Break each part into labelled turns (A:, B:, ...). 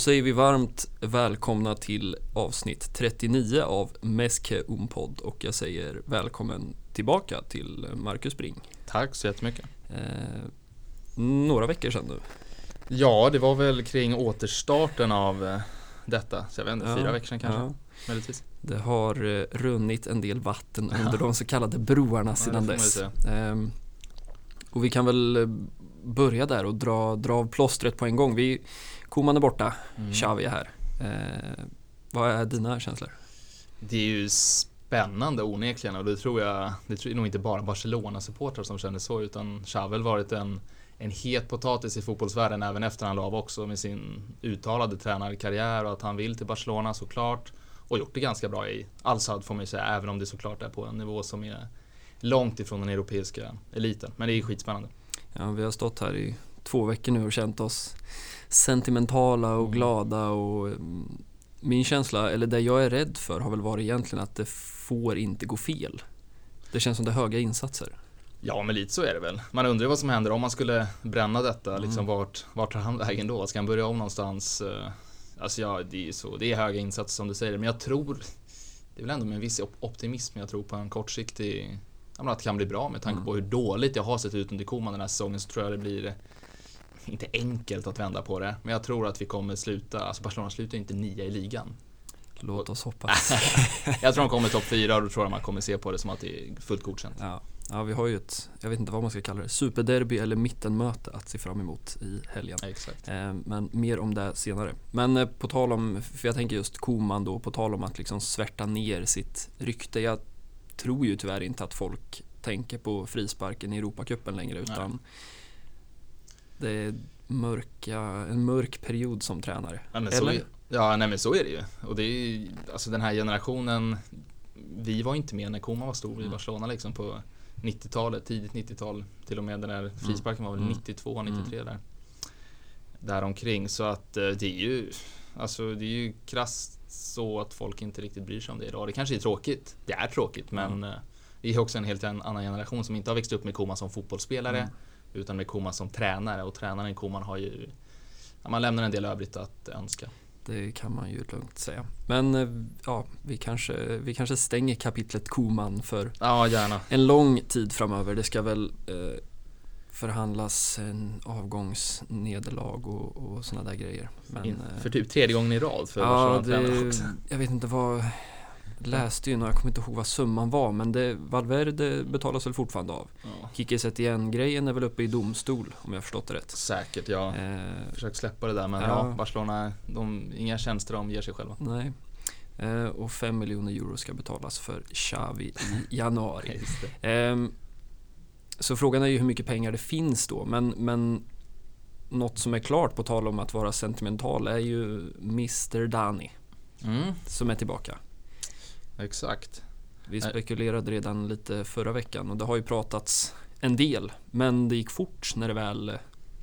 A: säger vi varmt välkomna till avsnitt 39 av Meske Umpod och jag säger välkommen tillbaka till Marcus Bring.
B: Tack så jättemycket.
A: Eh, några veckor sedan nu.
B: Ja, det var väl kring återstarten av eh, detta, så jag vet inte,
A: Ja,
B: fyra veckor sedan kanske,
A: ja.
B: möjligtvis.
A: Det har eh, runnit en del vatten under de så kallade broarna sedan
B: ju
A: dess. Ehm, och vi kan väl eh, börja där och dra, dra av plåstret på en gång. Vi, Koman är borta,
B: Mm.
A: Xavi är här. Eh, vad är dina känslor?
B: Det är ju spännande onekligen och det tror jag, det tror jag nog inte bara Barcelona-supportrar som känner så utan Xavi har varit en, en het potatis i fotbollsvärlden även efter han la av också med sin uttalade tränarkarriär och att han vill till Barcelona såklart och gjort det ganska bra i Al-Sadd får man ju säga även om det såklart är på en nivå som är långt ifrån den europeiska eliten men det är skitspännande.
A: Ja, vi har stått här i två veckor nu och känt oss sentimentala och
B: Mm.
A: glada och mm, min känsla, eller det jag är rädd för har väl varit egentligen att det får inte gå fel. Det känns som det är höga insatser.
B: Ja, men lite så är det väl. Man undrar vad som händer om man skulle bränna detta.
A: Mm.
B: Liksom vart, vart tar han vägen då? Ska han börja om någonstans? Eh, Alltså ja, det är så. Det är höga insatser som du säger. Men jag tror, det är väl ändå med en viss op- optimism jag tror på en kortsiktig, att det kan bli bra med tanke
A: Mm.
B: på hur dåligt jag har sett ut under Koman den här säsongen så tror jag det blir inte enkelt att vända på det. Men jag tror att vi kommer sluta, alltså Barcelona slutar inte nia i ligan.
A: Låt oss hoppas.
B: Jag tror de kommer topp fyra och då tror jag man kommer se på det som att det är fullt godkänt.
A: Ja, ja, vi har ju ett, jag vet inte vad man ska kalla det, superderby eller mittenmöte att se fram emot i helgen.
B: Exakt.
A: Eh, Men mer om det senare. Men eh, på tal om, för jag tänker just Koman då, på tal om att liksom svärta ner sitt rykte. Jag tror ju tyvärr inte att folk tänker på frisparken i Europacupen längre utan det är mörka, en mörk period som tränare.
B: Ja, men så
A: Eller?
B: är, ja, nej men så är det ju. Och det är ju, alltså den här generationen, vi var inte med när Koman var stor i
A: Mm.
B: Barcelona liksom på 90-talet, tidigt 90-tal. Till och med den här frisparken var väl
A: Mm.
B: 92, 93 där. Däromkring. Så att eh, det är ju, alltså det är ju krasst så att folk inte riktigt bryr sig om det idag. Det kanske är tråkigt. Det är tråkigt men eh, vi är också en helt annan generation som inte har växt upp med Koman som fotbollsspelare.
A: Mm.
B: Utan med Koman som tränare och tränaren Koman har ju Ja, man lämnar en del övrigt att önska.
A: Det kan man ju lugnt säga. Men eh, ja, vi kanske, vi kanske stänger kapitlet Koman för
B: Ja, gärna.
A: en lång tid framöver. Det ska väl eh, förhandlas en avgångsnederlag och, och sådana där grejer. Men,
B: In,
A: eh,
B: för typ tredje gången i rad för
A: ja, det, jag vet inte vad, läste ju något, jag kommer inte ihåg vad summan var, men det, Valverde betalas väl fortfarande av.
B: Ja,
A: Kike Setien-grejen är väl uppe i domstol, om jag förstått det rätt.
B: säkert, ja.
A: Eh,
B: Försök släppa det där men
A: Ja.
B: ja, Barcelona, de, inga tjänster de ger sig själva.
A: nej. Eh, och 5 miljoner euro ska betalas för Xavi i januari. Ehm, så frågan är ju hur mycket pengar det finns då, men, men något som är klart på tal om att vara sentimental är ju Mr Dani
B: Mm,
A: som är tillbaka.
B: Exakt.
A: Vi spekulerade redan lite förra veckan och det har ju pratats en del, men det gick fort när det väl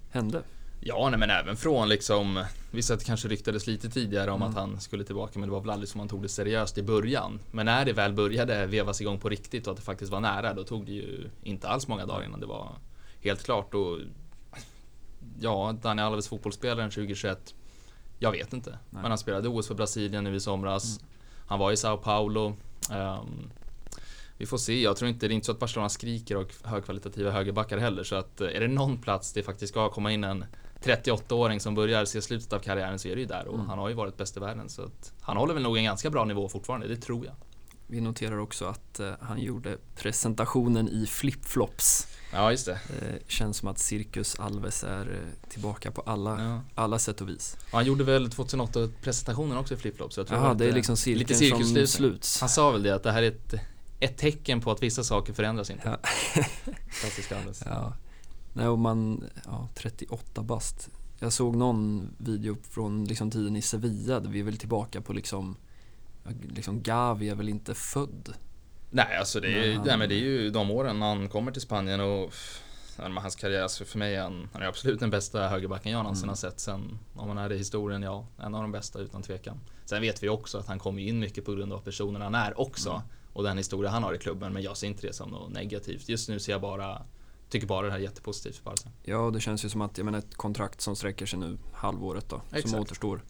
A: hände.
B: Ja, nej, men även från liksom Vissa att det kanske ryktades lite tidigare om
A: Mm.
B: att han skulle tillbaka men det var väl aldrig som man tog det seriöst i början. Men när det väl började vevas igång på riktigt och att det faktiskt var nära då tog det ju inte alls många dagar innan det var helt klart och Ja, Dani Alves fotbollsspelaren 2021 Jag vet inte.
A: Nej.
B: Men han spelade OS för Brasilien nu i somras. Han var i Sao Paulo. Ehm, vi får se. Jag tror inte det är inte så att Barcelona skriker och högkvalitativa högerbackar heller. Så att eh, är det någon plats det faktiskt ska komma in en 38-åring som börjar se slutet av karriären så är det ju där. Och
A: Mm.
B: han har ju varit bäst i världen. Så att han håller väl nog en ganska bra nivå fortfarande. Det tror jag.
A: Vi noterar också att eh, han gjorde presentationen i flipflops.
B: Ja, just det.
A: Eh, känns som att Circus Alves är eh, tillbaka på alla,
B: Ja.
A: alla sätt och vis.
B: Och han gjorde väl 2008 presentationen också i flipflops. att,
A: det är liksom cirkeln
B: lite
A: som
B: cirkelslutning.
A: sluts.
B: Han sa väl det att det här är ett, ett tecken på att vissa saker förändras inte.
A: Ja.
B: Klassisk Alves.
A: Ja. Nej, och man, ja, 38 bast. Jag såg någon video från liksom tiden i Sevilla där vi är väl tillbaka på liksom, ja, liksom Gavi är väl inte född.
B: Nej, alltså det är,
A: han-
B: nej, men det är ju de åren man kommer till Spanien och hans karriär, alltså för mig är han, han är absolut den bästa högerbacken jag någonsin
A: Mm.
B: har sett. Sen om man är det i historien, ja, en av de bästa utan tvekan. Sen vet vi också att han kommer in mycket på grund av personen han är också.
A: Mm.
B: Och den historia han har i klubben, men jag ser inte det som något negativt. Just nu ser jag bara tycker bara det här är jättepositivt för Barca.
A: Ja, det känns ju som att jag menar, ett kontrakt som sträcker sig nu halvåret då,
B: Exakt.
A: som återstår.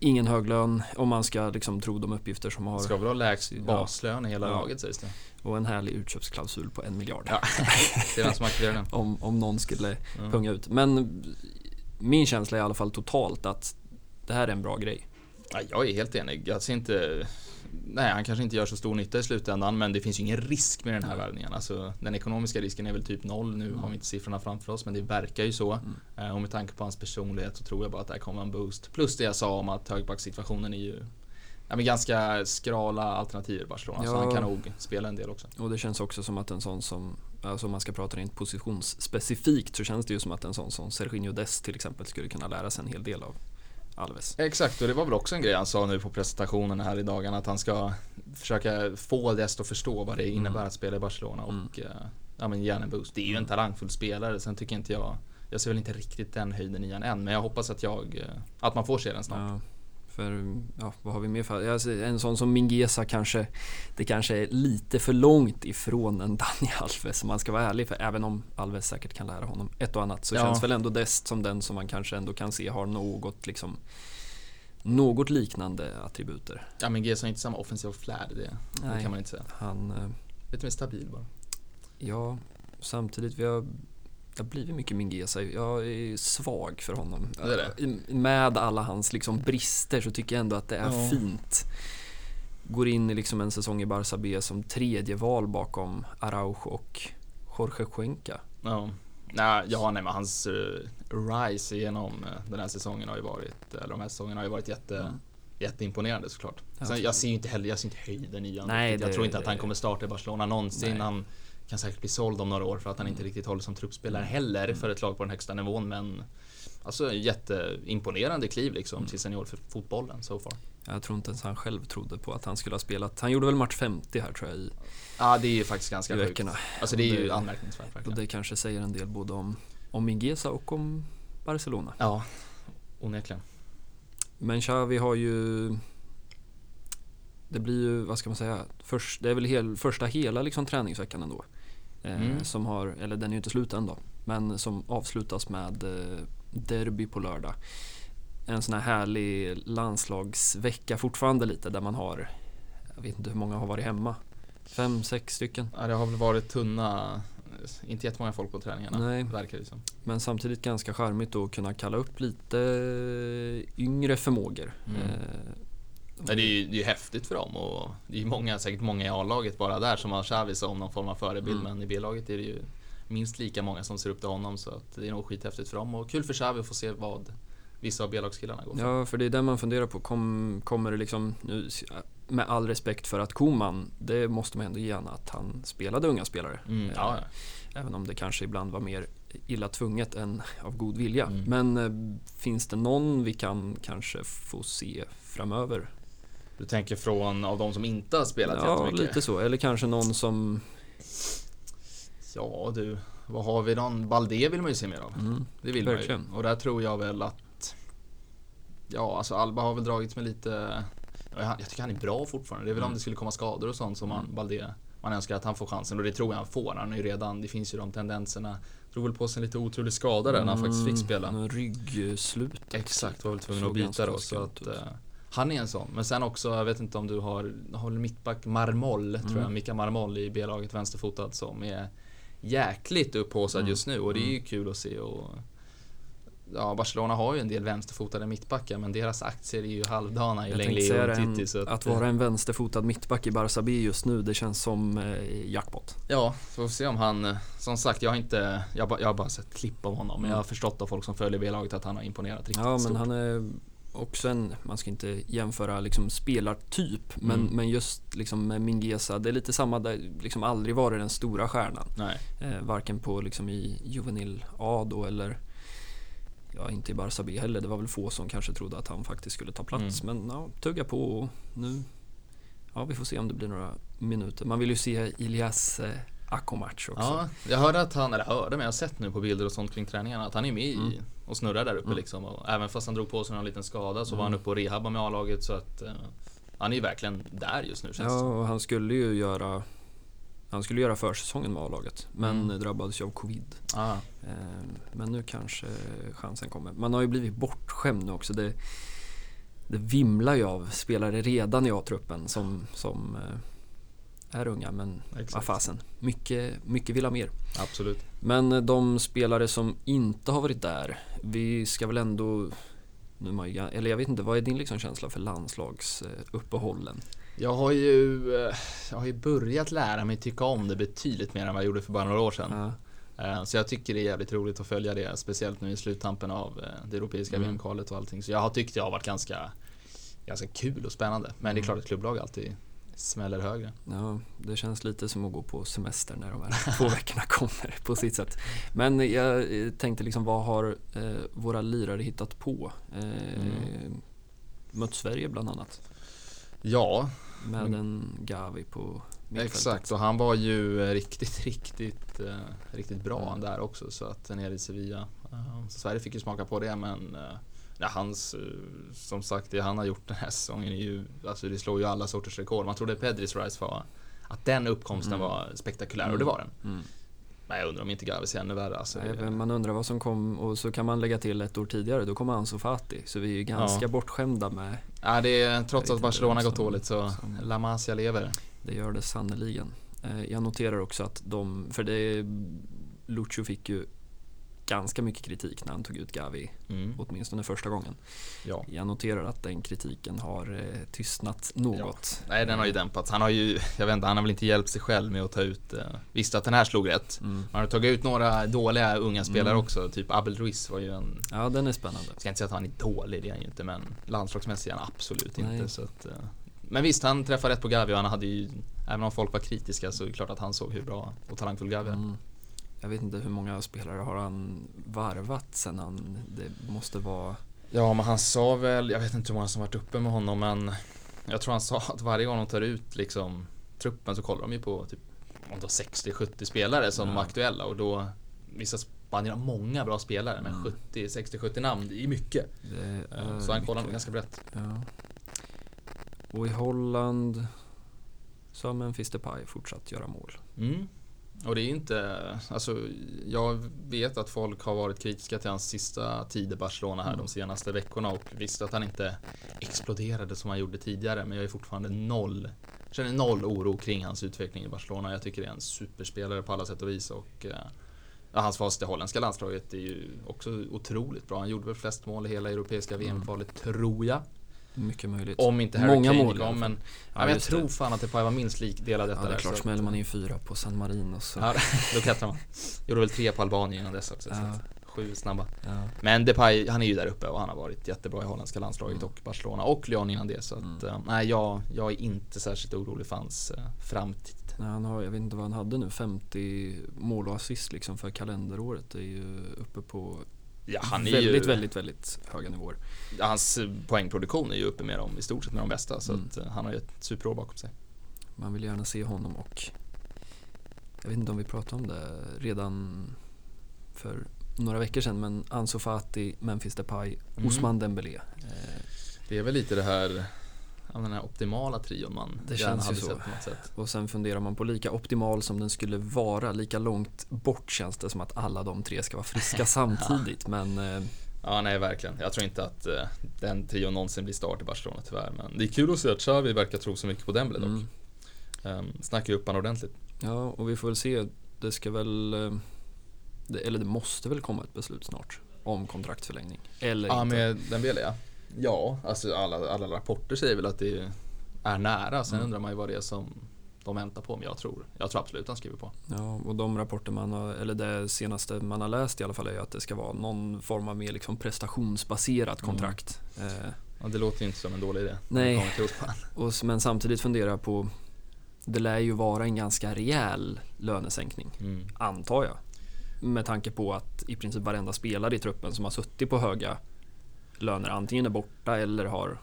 A: Ingen hög lön om man ska liksom tro de uppgifter som har
B: Ska väl ha lägst baslön i hela
A: Ja.
B: laget sägs det.
A: och en härlig utköpsklausul på en miljard.
B: Ja. Det är vem som aktiverar den.
A: Om, om någon skulle
B: Mm.
A: punga ut. Men min känsla är i alla fall totalt att det här är en bra grej.
B: Ja, jag är helt enig. Jag ser inte... Nej, han kanske inte gör så stor nytta i slutändan, men det finns ju ingen risk med den här värvningen. Alltså, den ekonomiska risken är väl typ noll. Nu har vi inte siffrorna framför oss, men det verkar ju så.
A: Mm.
B: Eh, Och med tanke på hans personlighet så tror jag bara att det här kommer en boost. Plus det jag sa om att högerbacksituationen är ju ja, men ganska skrala alternativ i Barcelona, så
A: Ja.
B: han kan nog spela en del också.
A: Och det känns också som att en sån som, alltså om man ska prata rent positionsspecifikt så känns det ju som att en sån som Serginho Dest till exempel skulle kunna lära sig en hel del av Alves.
B: Exakt, och det var väl också en grej han sa nu på presentationen här i dagarna att han ska försöka få Dest att förstå vad det innebär
A: Mm.
B: att spela i Barcelona och
A: Mm.
B: ja, men gärna en boost. Det är ju en talangfull spelare, sen tycker inte jag jag ser väl inte riktigt den höjden i han än, men jag hoppas att jag eh, att man får se den snart.
A: Ja, för, ja, vad har vi mer för, alltså, en sån som Mingesa kanske, det kanske är lite för långt ifrån en Dani Alves om man ska vara ärlig. För även om Alves säkert kan lära honom ett och annat så
B: Ja.
A: känns väl ändå Dest som den som man kanske ändå kan se har något liksom något liknande attributer.
B: Ja men Gesa har inte samma offensiva flärd, det, det kan man inte säga.
A: Han, eh,
B: Lite mer stabil bara.
A: ja, samtidigt vi har det har blivit mycket Mingesa. Jag är svag för honom.
B: Det det.
A: Med alla hans liksom brister så tycker jag ändå att det är
B: Ja.
A: fint. Går in i liksom en säsong i Barça B som tredje val bakom Araujo och Jorge Cuenca.
B: Ja. Nej, ja, nej men hans uh, rise genom eh, den här säsongen har ju varit, eller de här säsongerna har ju varit jätte,
A: Mm.
B: jätteimponerande såklart. Sen, jag ser ju inte heller, jag ser inte höjden i honom.
A: Nej.
B: Jag tror inte att han kommer starta i Barcelona någonsin.
A: Nej.
B: Han kan säkert bli såld om några år för att han inte
A: Mm.
B: riktigt håller som truppspelare heller
A: Mm.
B: för ett lag på den högsta nivån. Men alltså jätteimponerande kliv liksom
A: Mm.
B: till senior för fotbollen so far.
A: Jag tror inte ens han själv trodde på att han skulle ha spelat. Han gjorde väl match 50 här tror jag i,
B: Ja, det är ju faktiskt ganska sjukt. Alltså det är ju
A: Det-
B: anmärkningsvärt
A: Och
B: verkligen.
A: det kanske säger en del både om, om Mingesa och om Barcelona.
B: Ja, onekligen.
A: Men Xavi har ju Det blir ju, vad ska man säga, först, det är väl hel, första hela liksom träningsveckan ändå. Eh,
B: Mm.
A: Som har, eller den är ju inte slut än då, men som avslutas med eh, derby på lördag. En sån här härlig landslagsvecka fortfarande lite där man har, jag vet inte hur många har varit hemma. Fem, sex stycken.
B: Ja, det har väl varit tunna, inte jättemånga folk på träningarna.
A: Nej.
B: Verkar det som.
A: Men samtidigt ganska charmigt att kunna kalla upp lite yngre förmågor.
B: Mm.
A: Eh,
B: det är ju det är häftigt för dem och det är många, säkert många i A-laget bara där som har Xavi som någon form av förebild.
A: Mm.
B: Men i B-laget är det ju minst lika många som ser upp till honom så att det är nog skithäftigt för dem och kul för Xavi att få se vad vissa av B-lagskillarna går för.
A: Ja, för det är det man funderar på. Kom, kommer det liksom, nu, med all respekt för att Koman, det måste man ändå ge honom att han spelade unga spelare.
B: Mm, ja, ja.
A: Även om det kanske ibland var mer illa tvunget än av god vilja.
B: Mm.
A: Men eh, finns det någon vi kan kanske få se framöver?
B: Du tänker från av de som inte har spelat
A: Ja,
B: jättemycket?
A: lite så. Eller kanske någon som...
B: Ja du, vad har vi då? Balde vill man ju se mer av.
A: Mm,
B: Det vill
A: Verkligen.
B: man ju. Och där tror jag väl att Ja, alltså Alba har väl dragits med lite ja, Jag tycker han är bra fortfarande. Det är väl om
A: Mm.
B: det skulle komma skador och sånt som man,
A: Mm.
B: Balde Man önskar att han får chansen och det tror jag han får. Han är ju redan, det finns ju de tendenserna. Drog väl på sig en lite otrolig skada där när han faktiskt fick spela.
A: Mm, Ryggslut.
B: Exakt, var väl tvungen att byta då. Så att,
A: ut.
B: Han är en sån. Men sen också, jag vet inte om du har, har mittback Marmol, tror jag.
A: Mm.
B: Mika Marmol i B-laget vänsterfotad som är jäkligt upphaussad
A: Mm.
B: just nu och det är ju
A: Mm.
B: kul att se. Och, ja, Barcelona har ju en del vänsterfotade mittbackar men deras aktier är ju halvdana i
A: säga
B: och Titti. Så
A: att,
B: att,
A: vara en vänsterfotad mittback i Barça B just nu, det känns som eh, jackpot.
B: Ja, så får vi se om han, eh, som sagt jag har inte, jag jag har bara sett klipp av honom men jag har
A: Mm.
B: förstått av folk som följer B-laget att han har imponerat riktigt
A: Ja, men
B: stort.
A: han är också en, man ska inte jämföra liksom spelartyp, men,
B: Mm.
A: men just liksom med Mingesa, det är lite samma där, liksom aldrig varit den stora stjärnan. Eh, varken på liksom i Juvenil A då eller ja, inte i Barça B heller. Det var väl få som kanske trodde att han faktiskt skulle ta plats.
B: Mm.
A: Men ja, tugga på och nu, ja vi får se om det blir några minuter. Man vill ju se Ilias eh, Ako-match också.
B: Ja, jag hörde att han, eller hörde men jag har sett nu på bilder och sånt kring träningarna att han är med i
A: Mm.
B: Och snurrar där uppe
A: Mm.
B: liksom. Och även fast han drog på sig någon liten skada så var
A: Mm.
B: han uppe och rehabba med A-laget så att eh, han är ju verkligen där just nu känns
A: Ja, och han skulle ju göra Han skulle göra försäsongen med A-laget, men
B: Mm.
A: drabbades ju av covid.
B: Ah,
A: Eh, Men nu kanske chansen kommer. Man har ju blivit bortskämd nu också. Det, det vimlar ju av spelare redan i A-truppen som, som eh, är unga, men vad fasen. Mycket, mycket vill ha mer.
B: Absolut.
A: Men eh, de spelare som inte har varit där, vi ska väl ändå nu man eller jag vet inte, vad är din liksom känsla för landslagsuppehållen?
B: Jag har ju, eh, jag har ju börjat lära mig tycka om det betydligt mer än vad jag gjorde för bara några år sedan.
A: Ja,
B: Eh, Så jag tycker det är jävligt roligt att följa det, speciellt nu i sluttampen av det europeiska
A: Mm.
B: VM-kvalet och allting. Så jag har tyckt det har varit ganska, ganska kul och spännande. Men det är
A: Mm.
B: klart att klubblag alltid smäller högre.
A: ja, det känns lite som att gå på semester när de här två veckorna kommer på sitt sätt. Men jag tänkte liksom, vad har eh, våra lirare hittat på? Eh,
B: Mm.
A: Mött Sverige bland annat,
B: Ja,
A: med
B: Mm.
A: en Gavi på mittfältet.
B: exakt. Och han var ju eh, riktigt, riktigt, eh, riktigt bra
A: Mm.
B: där också. Så att nere i Sevilla. Eh, Sverige fick ju smaka på det, men eh, Ja, hans, eh, som sagt, det han har gjort den här säsongen är ju, alltså det slår ju alla sorters rekord. Man trodde Pedris Rise var, att den uppkomsten
A: Mm.
B: var spektakulär och det var den.
A: Mm.
B: Men jag undrar om inte Gavis är ännu värre. Alltså,
A: Nej,
B: det-
A: man undrar vad som kom och så kan man lägga till ett år tidigare, då kommer Ansu Fati. Så vi är ju ganska
B: Ja.
A: bortskämda med,
B: Ja, det är, trots att Barcelona gått dåligt så
A: som-
B: La Masia lever.
A: det gör det sannoliken. Eh, Jag noterar också att de, för det, Lucio fick ju ganska mycket kritik när han tog ut Gavi,
B: Mm.
A: åtminstone första gången.
B: Ja.
A: Jag noterar att den kritiken har eh, tystnat något.
B: Nej, den har ju dämpats. Han har ju, jag vet inte, han har väl inte hjälpt sig själv med att ta ut, eh, visste att den här slog rätt.
A: Mm.
B: Han har tagit ut några dåliga unga spelare
A: Mm.
B: också, typ Abel Ruiz var ju en,
A: Ja, den är spännande.
B: jag ska inte säga att han är dålig, det är han ju inte, men landslagsmässigt är han absolut
A: Nej.
B: inte. Så att, eh, men visst, han träffade rätt på Gavi och han hade ju, även om folk var kritiska så är det klart att han såg hur bra och talangfull Gavi är.
A: Mm. Jag vet inte hur många spelare har han varvat sen han, det måste vara
B: Ja, men han sa väl, jag vet inte hur många som varit uppe med honom, men jag tror han sa att varje gång de tar ut liksom truppen så kollar de ju på typ om det var 60-70 spelare som
A: Ja.
B: var aktuella och då vissa Spanien har många bra spelare men
A: Mm.
B: 70, 60-70 namn, det är mycket.
A: det
B: Eh,
A: är
B: Så han kollar
A: mycket.
B: ganska brett.
A: Ja. Och i Holland så har Memphis Depay fortsatt göra mål.
B: Mm. Och det är inte, alltså jag vet att folk har varit kritiska till hans sista tid i Barcelona här
A: Mm.
B: de senaste veckorna och visste att han inte exploderade som han gjorde tidigare men jag är fortfarande noll Känner noll oro kring hans utveckling i Barcelona. Jag tycker det är en superspelare på alla sätt och vis och eh, ja, hans fas i holländska landslaget är ju också otroligt bra. Han gjorde väl flest mål i hela europeiska
A: Mm.
B: VM-kvalet, tror jag.
A: Mycket möjligt.
B: Om inte Harry
A: Många
B: Kane
A: mål
B: gick
A: i alla
B: om,
A: fall.
B: men,
A: Ja,
B: men jag tror
A: det.
B: fan att Depay var minst lik delad detta
A: Ja, det är
B: där,
A: klart.
B: så
A: Smäller man in fyra på San Marino så...
B: Ja, då klättrar man. Gjorde väl tre på Albanien innan dess också. Så
A: Ja.
B: sju snabba.
A: Ja.
B: Men Depay, han är ju där uppe och han har varit jättebra i holländska landslaget
A: Mm.
B: och Barcelona och Lyon innan det. Så att,
A: Mm.
B: eh, nej, jag, jag är inte särskilt orolig för hans eh, framtid.
A: Nej, han har, jag vet inte vad han hade nu, 50 mål och assist liksom för kalenderåret. Det är ju uppe på
B: Ja, han är
A: väldigt,
B: ju,
A: väldigt, väldigt höga nivåer.
B: Hans poängproduktion är ju uppe med dem, i stort sett med de bästa. Så
A: Mm.
B: eh, han har ju ett superår bakom sig.
A: Man vill gärna se honom och jag vet inte om vi pratade om det redan för några veckor sedan men Ansu Fati, Memphis Depay,
B: Mm.
A: Ousmane Dembélé. Eh,
B: Det är väl lite det här, den här optimala trion man
A: Det
B: gärna
A: känns ju
B: hade
A: så.
B: sett på något sätt.
A: och sen funderar man på lika optimal som den skulle vara, lika långt bort känns det som att alla de tre ska vara friska samtidigt men eh,
B: Ja, nej verkligen. Jag tror inte att eh, den trion någonsin blir start i Barcelona tyvärr. Men det är kul att se att Xavi verkar tro så mycket på Dembélé dock.
A: mm,
B: Um, snackar ju upp honom ordentligt.
A: ja och vi får väl se, det ska väl eh, det, eller det måste väl komma ett beslut snart om kontraktsförlängning. Eller
B: Ja,
A: inte.
B: med Dembélé ja. Ja, alltså alla, alla rapporter säger väl att det är nära. Sen
A: Mm.
B: undrar man ju vad det är som de väntar på. Men jag tror, jag tror absolut han skriver på.
A: Ja, och de rapporter man har, eller det senaste man har läst i alla fall är ju att det ska vara någon form av mer liksom prestationsbaserat
B: Mm.
A: kontrakt. Eh,
B: Ja, det låter ju inte som en dålig idé.
A: Nej. Och, men samtidigt funderar jag på, det lär ju vara en ganska rejäl lönesänkning,
B: Mm.
A: antar jag. Med tanke på att i princip varenda spelare i truppen som har suttit på höga löner antingen är borta eller har gått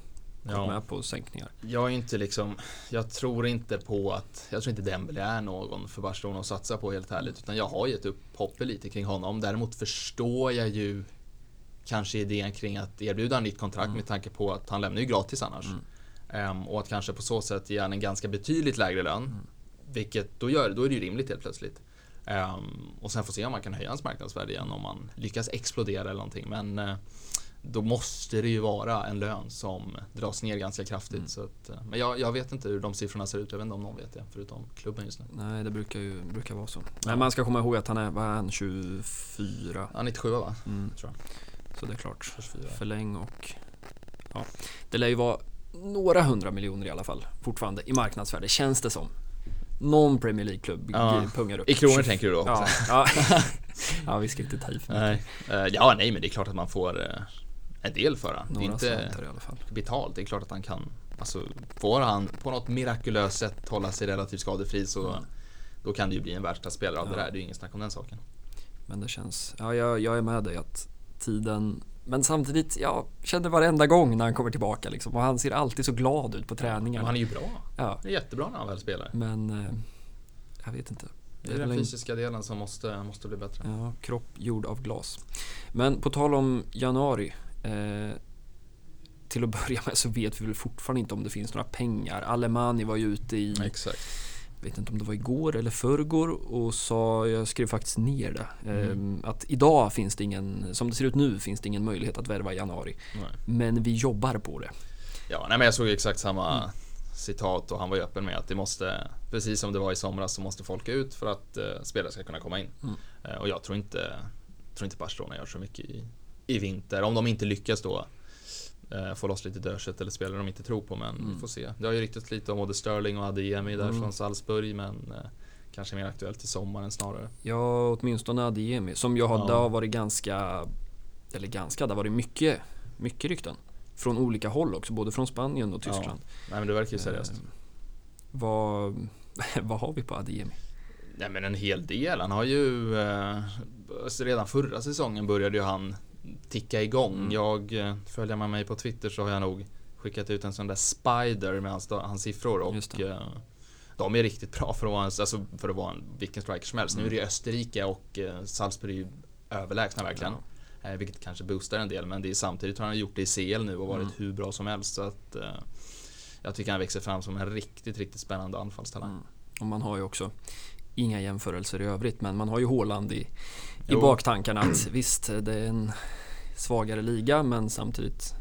B: Ja.
A: med på sänkningar.
B: Jag är inte liksom, jag tror inte på att, jag tror inte Dembélé är någon för Barcelona att satsa på helt ärligt. Utan jag har gett upp hoppet lite kring honom. Däremot förstår jag ju kanske idén kring att erbjuda en nytt kontrakt
A: Mm.
B: med tanke på att han lämnar ju gratis annars.
A: Mm.
B: Ehm, och att kanske på så sätt ge han en ganska betydligt lägre lön.
A: Mm.
B: Vilket då, gör, då är det ju rimligt helt plötsligt. Um, och sen får se om man kan höja hans marknadsvärde igen om man lyckas explodera eller någonting. Men uh, då måste det ju vara en lön som dras ner ganska kraftigt. Mm. Så att, uh, men jag, jag, vet inte hur de siffrorna ser ut. Jag vet inte om någon vet det, förutom klubben just nu.
A: Nej, det brukar ju brukar vara så. Men man ska komma ihåg att han är, vad är han, 24?
B: Ja, 97 va? Mm.
A: Tror jag. Så det är klart. 24. Förläng och... Ja. Det lär ju vara några hundra miljoner i alla fall fortfarande i marknadsvärde, känns det som någon Premier League-klubb ja. pungar upp.
B: I kronor tänker du då?
A: Ja, ja. ja, vi ska inte ta i för
B: mycket. Nej. Ja, nej, men det är klart att man får eh, en del för det. Några det är inte i alla fall. betalt. Det är klart att han kan. Alltså, får han på något mirakulöst sätt hålla sig relativt skadefri så mm. då kan det ju bli en världsklassspelare av ja. det där. Det är ju ingen snack om den saken.
A: Men det känns, ja jag, jag är med dig att tiden men samtidigt, jag känner varenda gång när han kommer tillbaka liksom. Och han ser alltid så glad ut på träningarna.
B: Men han är ju bra. Ja. Det är jättebra när han väl spelar.
A: Men, eh, jag vet inte.
B: Det är den fysiska delen som måste, måste bli bättre.
A: Ja, kropp gjord av glas. Men på tal om januari. Eh, till att börja med så vet vi väl fortfarande inte om det finns några pengar. Alemani var ju ute i
B: Exakt
A: vet inte om det var igår eller förrgår och sa, jag skrev faktiskt ner det, mm. Ehm, att idag finns det ingen, som det ser ut nu finns det ingen möjlighet att värva i januari. Nej. Men vi jobbar på det.
B: Ja, nej men jag såg exakt samma mm. citat och han var ju öppen med att det måste, precis som det var i somras, så måste folk ut för att uh, spelare ska kunna komma in. Mm. Uh, och jag tror inte, tror inte Barcelona gör så mycket i, i vinter. Om de inte lyckas då eh, få loss lite dödkött eller spelare de inte tror på. Men mm. vi får se. Det har ju ryktats lite om både Sterling och Adeyemi där mm. från Salzburg. Men eh, kanske mer aktuellt till sommaren snarare.
A: Ja, åtminstone Adeyemi. Som jag hade ja. varit ganska, eller ganska, det har varit mycket, mycket rykten. Från olika håll också, både från Spanien och Tyskland. Ja.
B: Nej men det verkar ju seriöst. Eh,
A: vad, vad har vi på Adeyemi?
B: Nej men en hel del. Han har ju eh, alltså Redan förra säsongen började ju han ticka igång. Mm. Jag, eh, följer man mig på Twitter så har jag nog skickat ut en sån där spider med hans, hans siffror och eh, de är riktigt bra för att vara en, alltså för att vara en, vilken striker som helst. Mm. Nu är det mm. Österrike och eh, Salzburg är ju överlägsna verkligen. Ja. Vilket kanske boostar en del men det är samtidigt har han gjort det i CL nu och varit mm. hur bra som helst. Så att, jag tycker han växer fram som en riktigt, riktigt spännande anfallstalang. Mm.
A: Och man har ju också inga jämförelser i övrigt men man har ju Håland i, i baktankarna att visst det är en svagare liga men samtidigt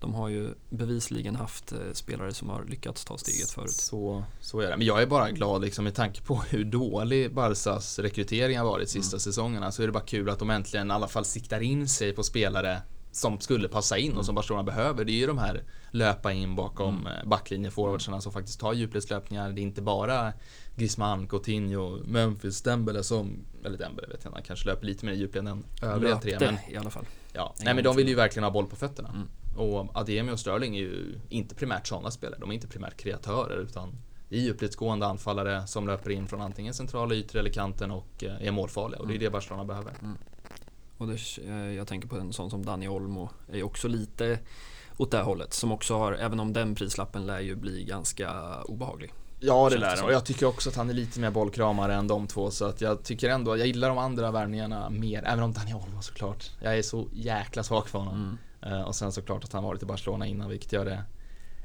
A: de har ju bevisligen haft eh, spelare som har lyckats ta steget förut.
B: Så, så är det. Men jag är bara glad liksom med tanke på hur dålig Barsas rekrytering har varit sista mm. säsongerna så är det bara kul att de äntligen i alla fall siktar in sig på spelare som skulle passa in och som mm. Barcelona behöver. Det är ju de här löpa in bakom mm. Eh, backlinjeforwardsarna som faktiskt tar djupledslöpningar. Det är inte bara Griezmann, Coutinho, Memphis, Dembele som, eller Dembele vet jag han kanske löper lite mer i djupled än övriga tre.
A: Men, i alla fall.
B: Ja, nej men de vill ju verkligen ha boll på fötterna. Mm. Och Ademi och Sterling är ju inte primärt sådana spelare. De är inte primärt kreatörer utan är djupledsgående anfallare som löper in från antingen centrala ytor eller kanten och eh, är målfarliga. Och det är mm. det Barcelona behöver. Mm.
A: Och det, eh, jag tänker på en sån som Dani Olmo är också lite åt det hållet. Som också har, även om den prislappen lär ju bli ganska obehaglig.
B: Ja det lär det och jag tycker också att han är lite mer bollkramare än de två så att jag tycker ändå, jag gillar de andra värvningarna mer, även om Dani Olmo såklart. Jag är så jäkla svag för honom. Mm. Uh, och sen såklart att han varit i Barcelona innan vilket gör det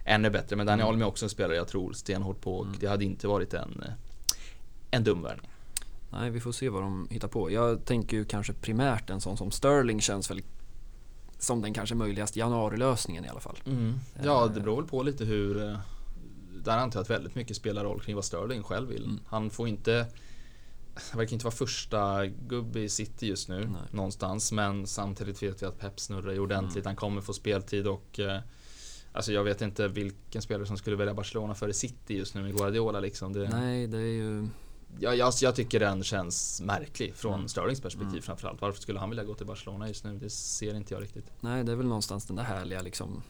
B: ännu bättre. Men Dani mm. Olmo är också en spelare jag tror stenhårt på och mm. det hade inte varit en, en dum värvning.
A: Nej, vi får se vad de hittar på. Jag tänker ju kanske primärt en sån som Sterling känns väl som den kanske möjligaste januarilösningen i alla fall.
B: Mm. Ja, det beror väl på lite hur... Eh, där antar jag att väldigt mycket spelar roll kring vad Sterling själv vill. Mm. Han får inte... Han verkar inte vara första gubbe i City just nu Nej. någonstans. Men samtidigt vet vi att Pep snurrar ju ordentligt. Mm. Han kommer få speltid och... Eh, alltså jag vet inte vilken spelare som skulle välja Barcelona före City just nu med Guardiola liksom. Det...
A: Nej, det är ju
B: jag, jag, jag, tycker den känns märklig från mm. Sterlings perspektiv mm. framförallt. Varför skulle han vilja gå till Barcelona just nu? Det ser inte jag riktigt.
A: Nej, det är väl någonstans den där härliga liksom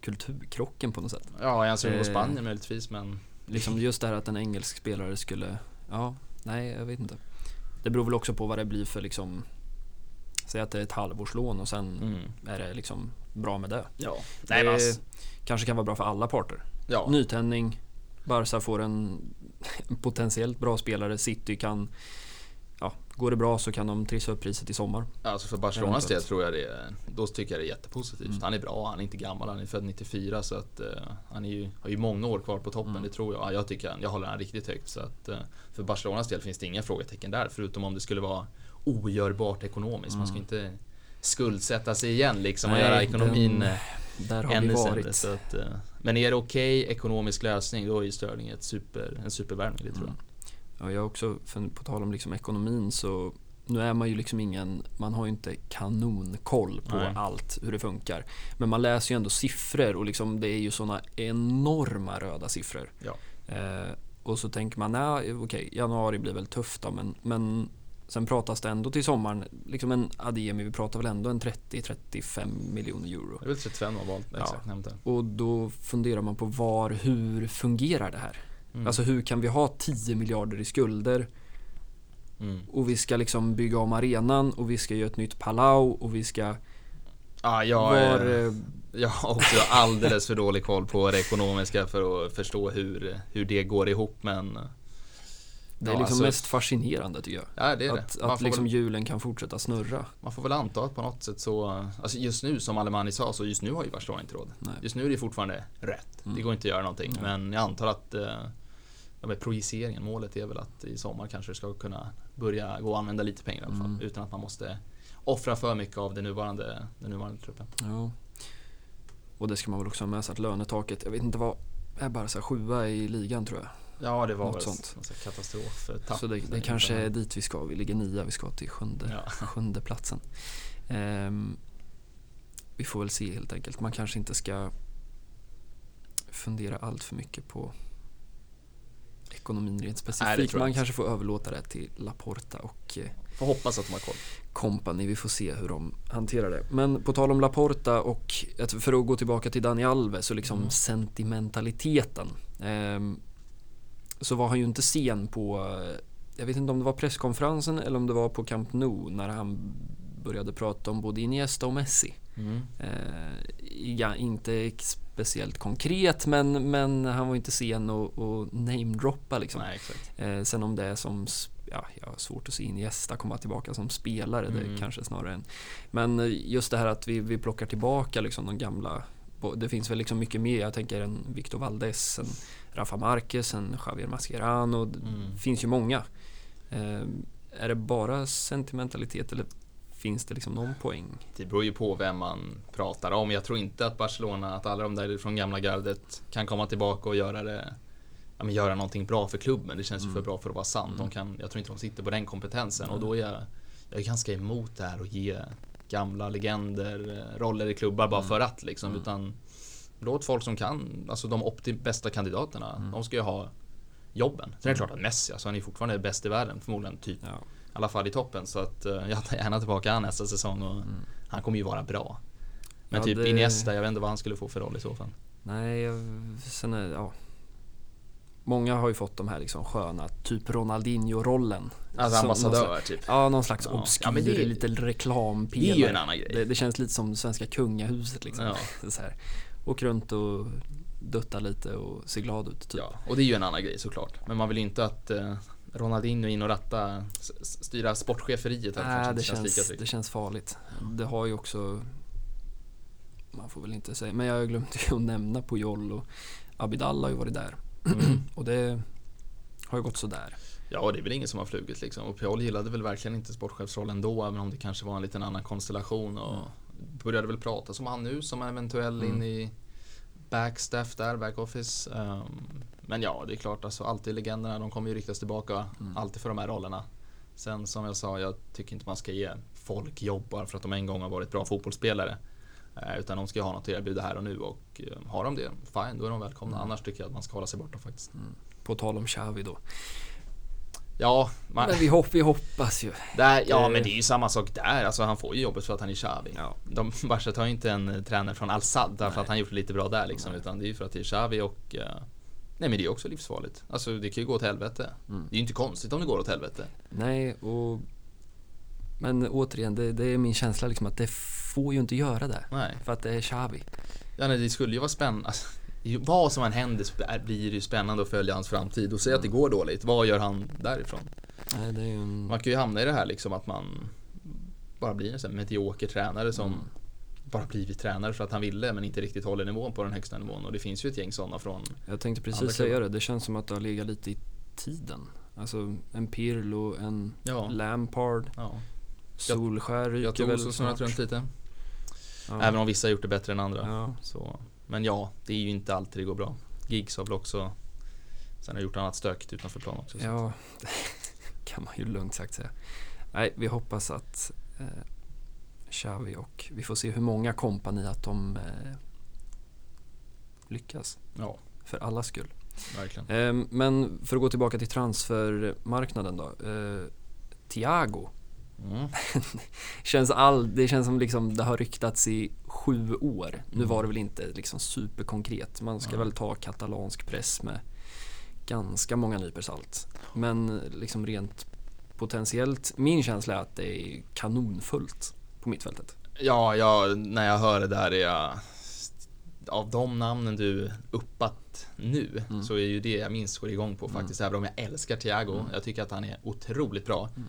A: kulturkrocken på något sätt.
B: Ja, jag ser eh, på Spanien möjligtvis men...
A: Liksom just det här att en engelsk spelare skulle, ja, nej jag vet inte. Det beror väl också på vad det blir för liksom Säg att det är ett halvårslån och sen mm. är det liksom bra med det.
B: Ja.
A: Nej, det alltså. kanske kan vara bra för alla parter. Ja. Nytändning, Barca får en potentiellt bra spelare. City kan ja, går det bra så kan de trissa upp priset i sommar.
B: Alltså för Barcelonas del tror jag det är, då tycker jag det är jättepositivt. Mm. Han är bra, han är inte gammal, han är född 94 så att uh, han är ju, har ju många år kvar på toppen, mm. det tror jag. Jag tycker jag håller han riktigt högt så att uh, för Barcelonas del finns det inga frågetecken där förutom om det skulle vara ogörbart ekonomiskt. Mm. Man ska mm. inte skuldsätta sig igen liksom och Nej, göra ekonomin den, där har ännu vi varit. sämre. Att, uh, men är det okej okay, ekonomisk lösning då är ju Sterling ett super, en supervärvning, det tror jag.
A: Mm. Ja, jag också, för på tal om liksom ekonomin så nu är man ju liksom ingen, man har ju inte kanonkoll på Nej. allt hur det funkar. Men man läser ju ändå siffror och liksom det är ju sådana enorma röda siffror.
B: Ja.
A: Eh, och så tänker man, nej okej, januari blir väl tufft då, men, men sen pratas det ändå till sommaren, liksom en Ademi, vi pratar väl ändå en 30-35 miljoner euro.
B: Det är väl 35 har valt, exakt
A: ja. Och då funderar man på var, hur fungerar det här? Mm. Alltså hur kan vi ha 10 miljarder i skulder mm. och vi ska liksom bygga om arenan och vi ska göra ett nytt Palau och vi ska...
B: Ja, jag, var, eh, jag har också alldeles för dålig koll på det ekonomiska för att förstå hur, hur det går ihop men
A: det är liksom alltså, mest fascinerande tycker jag.
B: Ja, det är
A: att det. att liksom väl, hjulen kan fortsätta snurra.
B: Man får väl anta att på något sätt så, alltså just nu som Alemani sa, så just nu har ju Barcelona inte råd. Nej. Just nu är det fortfarande rätt. Mm. Det går inte att göra någonting. Nej. Men jag antar att eh, ja, projiceringen, målet är väl att i sommar kanske det ska kunna börja gå att använda lite pengar i alla fall. Mm. Utan att man måste offra för mycket av den nuvarande, den nuvarande truppen.
A: Ja. Och det ska man väl också ha med sig att lönetaket, jag vet inte vad, är bara så sjua i ligan tror jag.
B: Ja det var Något väl sånt. katastrof.
A: Så det, det kanske är dit vi ska, vi ligger nia, vi ska till sjunde, ja. sjunde platsen. Um, vi får väl se helt enkelt. Man kanske inte ska fundera allt för mycket på ekonomin rent specifikt. Man kanske får överlåta det till Laporta och eh,
B: Får hoppas att de har koll.
A: Company, vi får se hur de hanterar det. Men på tal om Laporta och för att gå tillbaka till Dani Alves och liksom mm. sentimentaliteten. Eh, så var han ju inte sen på, jag vet inte om det var presskonferensen eller om det var på Camp Nou när han började prata om både Iniesta och Messi. Mm. Eh, ja, inte speciellt konkret men, men han var inte sen att namedroppa liksom.
B: Nej,
A: eh, sen om det är som, ja, jag har svårt att se Iniesta komma tillbaka som spelare, mm. det kanske snarare än. Men just det här att vi, vi plockar tillbaka liksom de gamla det finns väl liksom mycket mer, jag tänker en Victor Valdes, en Rafa Marquez, en Javier Mascherano, det mm. finns ju många. Eh, är det bara sentimentalitet eller finns det liksom någon poäng?
B: Det beror ju på vem man pratar om. Jag tror inte att Barcelona, att alla de där från gamla gardet kan komma tillbaka och göra det ja, men göra någonting bra för klubben. Det känns mm. ju för bra för att vara sant. De mm. kan, jag tror inte de sitter på den kompetensen mm. och då är jag, jag är ganska emot det här att ge gamla legender eh, roller i klubbar bara mm. för att liksom. Mm. Utan låt folk som kan, alltså de 80 bästa kandidaterna, mm. de ska ju ha jobben. Sen är det klart att Messi, alltså han är fortfarande bäst i världen förmodligen. Typ. Ja. I alla fall i toppen. Så att uh, jag tar gärna tillbaka han nästa säsong och mm. han kommer ju vara bra. Men ja, typ det... Iniesta, jag vet inte vad han skulle få för roll i så fall.
A: Nej, sen är ja. Många har ju fått de här liksom sköna, typ Ronaldinho-rollen.
B: Alltså ambassadör slags, typ?
A: Ja, någon slags ja. obskyr, ja, det, reklampelare.
B: Det är ju en annan grej.
A: Det, det känns lite som svenska kungahuset liksom. Ja. så här. Åker runt och duttar lite och ser glad ut. Typ.
B: Ja, och det är ju en annan grej såklart. Men man vill ju inte att eh, Ronaldinho in och ratta, styra sportcheferiet.
A: Nej, det, känns, känns det känns farligt. Det har ju också, man får väl inte säga, men jag glömde ju att nämna Puyol och Abidal har ju varit där. Mm. och det har ju gått sådär.
B: Ja, det är väl ingen som har flugit liksom. Och Puyol gillade väl verkligen inte sportchefsrollen då, även om det kanske var en liten annan konstellation. Och. Började väl prata som han nu, som eventuell mm. in i backstaff där, backoffice. Um, men ja, det är klart, alltså, alltid legenderna, de kommer ju riktas tillbaka. Mm. Alltid för de här rollerna. Sen som jag sa, jag tycker inte man ska ge folk jobb bara för att de en gång har varit bra fotbollsspelare. Eh, utan de ska ha något att erbjuda här och nu och eh, har de det, fine, då är de välkomna. Mm. Annars tycker jag att man ska hålla sig borta faktiskt. Mm.
A: På tal om Xavi då.
B: Ja,
A: man, men vi, hopp, vi hoppas ju.
B: Där, ja, men det är ju samma sak där. Alltså, han får ju jobbet för att han är Xavi. Ja. De, Barca tar ju inte en tränare från Al-Sad därför att han gjort det lite bra där liksom. Nej. Utan det är ju för att det är Xavi och uh, Nej men det är också livsfarligt. Alltså det kan ju gå åt helvete. Mm. Det är ju inte konstigt om det går åt helvete.
A: Nej, och men återigen, det, det, är min känsla liksom att det får ju inte göra det.
B: Nej.
A: För att det är Xavi.
B: Ja, nej, det skulle ju vara spännande. Alltså, vad som än händer så blir det ju spännande att följa hans framtid. Och säga att det går dåligt, vad gör han därifrån?
A: Nej, en...
B: Man kan ju hamna i det här liksom att man bara blir en sån medioker tränare som
A: Mm.
B: bara blivit tränare för att han ville men inte riktigt håller nivån på den högsta nivån. Och det finns ju ett gäng sådana från
A: Jag tänkte precis säga det, det känns som att det har legat lite i tiden. Alltså en Pirlo, en
B: Ja,
A: Lampard,
B: ja.
A: Solskär ryker
B: Jag
A: väl
B: också snurrat
A: snart.
B: runt lite.
A: Ja.
B: Även om vissa har gjort det bättre än andra.
A: Ja,
B: Så, men ja, det är ju inte alltid det går bra. Giggs har väl också Sen har gjort annat stökigt utanför plan också. så.
A: ja kan man ju lugnt sagt säga. Nej, vi hoppas att eh, Xavi och vi får se hur många kompani att de eh, lyckas.
B: ja
A: För allas skull.
B: verkligen.
A: Eh, men för att gå tillbaka till transfermarknaden då. Eh, Thiago.
B: Mm.
A: Känns all, det känns som liksom det har ryktats i sju år. Nu
B: Mm.
A: var det väl inte liksom superkonkret. Man ska
B: Ja.
A: väl ta katalansk press med ganska många nypor salt. Men liksom rent potentiellt, min känsla är att det är kanonfullt på mittfältet.
B: Ja, ja, när jag hör det där är jag av de namnen du uppat nu
A: Mm.
B: så är ju det jag minst går igång på
A: Mm.
B: faktiskt. Även om jag älskar Thiago.
A: Mm.
B: Jag tycker att han är otroligt bra.
A: Mm.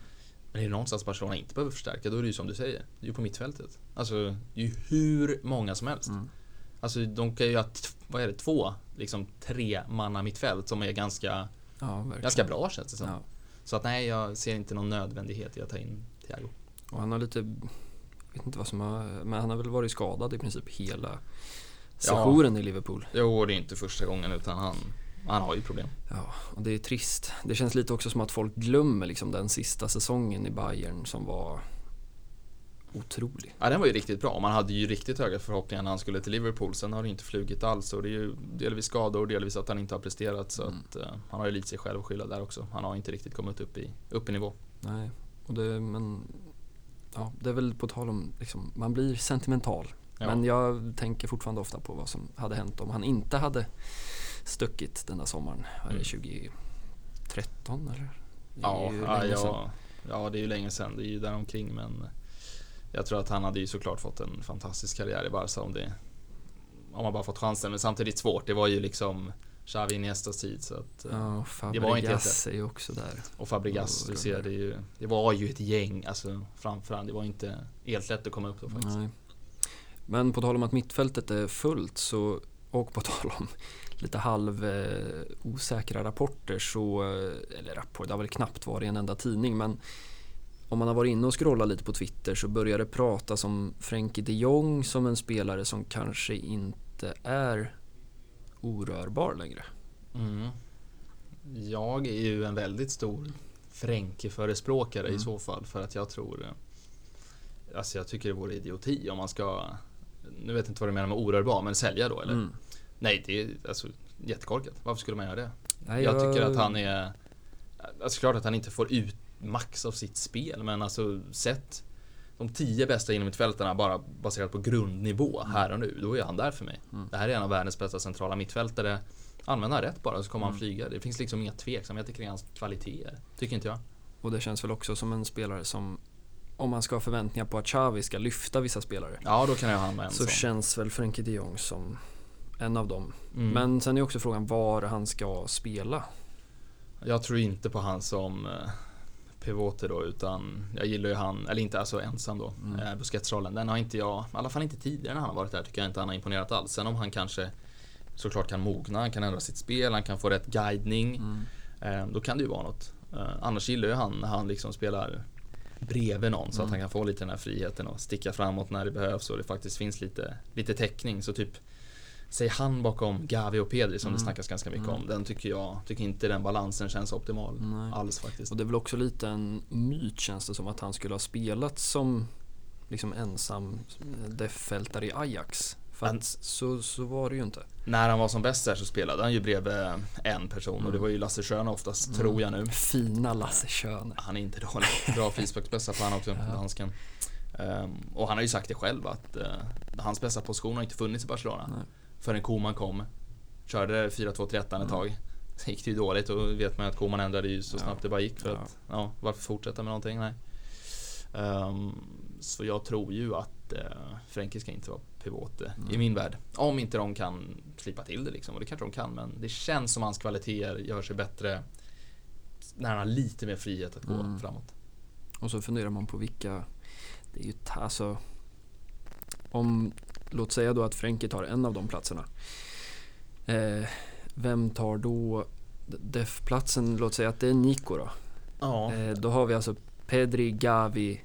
B: Men är det någonstans Barcelona inte behöver förstärka, då är det ju som du säger. Det är ju på mittfältet. Alltså, det är ju hur många som helst.
A: Mm.
B: Alltså, de kan ju ha, vad är det, två, liksom tre manna mittfält som är ganska,
A: Ja,
B: ganska bra känns det som.
A: Ja.
B: Så att nej, jag ser inte någon nödvändighet i att ta in Thiago.
A: Och han har lite, jag vet inte vad som har, men han har väl varit skadad i princip hela sessionen i Liverpool.
B: Jo, det är inte första gången utan han, han har ju problem.
A: Ja, och det är trist. Det känns lite också som att folk glömmer liksom den sista säsongen i Bayern som var otrolig.
B: Ja, den var ju riktigt bra. Man hade ju riktigt höga förhoppningar när han skulle till Liverpool. Sen har det inte flugit alls och det är ju delvis skador, delvis att han inte har presterat. Så
A: Mm.
B: att eh, han har ju lite sig själv att skylla där också. Han har inte riktigt kommit upp i, upp i nivå.
A: Nej, och det, men ja, det är väl på tal om, liksom, man blir sentimental.
B: Ja.
A: Men jag tänker fortfarande ofta på vad som hade hänt om han inte hade stuckit den där sommaren. Vad är det, 2013 eller? Det är
B: Ja, ja, ja, ja, det är ju länge sedan. Det är ju där omkring men jag tror att han hade ju såklart fått en fantastisk karriär i Barca om det om han bara fått chansen. Men samtidigt svårt. Det var ju liksom Xavi Iniestas tid så att, eh,
A: Ja,
B: Det var inte helt
A: är ju också där.
B: och Fabregas, du ser det ju Det var ju ett gäng alltså framför han. Det var inte helt lätt att komma upp då faktiskt.
A: Nej. Men på tal om att mittfältet är fullt så, och på tal om lite halv eh, osäkra rapporter så, eh, eller rapport, det har väl knappt varit en enda tidning men om man har varit inne och scrollat lite på Twitter så börjar det pratas om Frenkie de Jong som en spelare som kanske inte är orörbar längre.
B: Mm. Jag är ju en väldigt stor Fränke-förespråkare
A: Mm.
B: i så fall för att jag tror eh, Alltså jag tycker det vore idioti om man ska Nu vet jag inte vad du menar med orörbar men sälja då eller?
A: Mm.
B: Nej det är alltså jättekorkat. Varför skulle man göra det?
A: Nej,
B: Jag tycker att han är Alltså klart att han inte får ut max av sitt spel men alltså sett de tio bästa inom mittfältarna bara baserat på grundnivå här och nu, då är han där för mig.
A: Mm.
B: Det här är en av världens bästa centrala mittfältare. Använder han rätt bara så kommer han
A: Mm.
B: flyga. Det finns liksom inga tveksamheter kring hans kvaliteter. Tycker inte jag.
A: Och det känns väl också som en spelare som om man ska ha förväntningar på att Xavi ska lyfta vissa spelare
B: Ja, då kan jag ha han med en
A: så
B: sån.
A: känns väl Frenkie de Jong som en av dem.
B: Mm.
A: Men sen är också frågan var han ska spela.
B: Jag tror inte på han som eh, pivoter då utan jag gillar ju han, eller inte alltså ensam då,
A: Mm.
B: eh, Busquets-rollen. Den har inte jag, i alla fall inte tidigare när han har varit där tycker jag inte han har imponerat alls. Sen om han kanske såklart kan mogna, han kan ändra sitt spel, han kan få rätt guidning.
A: Mm.
B: Eh, då kan det ju vara något. Eh, annars gillar ju han när han liksom spelar bredvid någon så att
A: Mm.
B: han kan få lite den här friheten och sticka framåt när det behövs och det faktiskt finns lite, lite täckning. Så typ Säg han bakom Gavi och Pedri som
A: Mm.
B: det snackas ganska mycket
A: Mm.
B: om. Den tycker jag, tycker inte den balansen känns optimal
A: Nej.
B: alls faktiskt.
A: Och det är väl också lite en myt känns det som att han skulle ha spelat som liksom ensam deffältare i Ajax. För
B: Men-
A: så, så var det ju inte.
B: När han var som bäst där så spelade han ju bredvid en person och
A: Mm.
B: det var ju Lasse Schöne oftast,
A: Mm.
B: tror jag nu.
A: Fina Lasse Schöne.
B: Han är inte dålig. Bra frisparksbästa på han också,
A: Ja.
B: dansken. Ehm, och han har ju sagt det själv att uh, hans bästa position har inte funnits i Barcelona.
A: Nej.
B: Förrän Koman kom. Körde 4-2-3-1 ett
A: Mm.
B: tag. Sen gick det ju dåligt och vet man att Koman ändrade ju så
A: Ja.
B: snabbt det bara gick för
A: Ja.
B: att, ja, varför fortsätta med någonting? Nej. Ehm, så jag tror ju att uh, Frenkie ska inte vara pivot eh, i
A: Nej.
B: min värld. Om inte de kan slipa till det liksom, och det kanske de kan, men det känns som hans kvaliteter gör sig bättre när han har lite mer frihet att gå
A: Mm.
B: framåt.
A: Och så funderar man på vilka, det är ju alltså, om, låt säga då att Frenkie tar en av de platserna. Eh, vem tar då def-platsen? Låt säga att det är Nico då.
B: Ja.
A: Eh, då har vi alltså Pedri, Gavi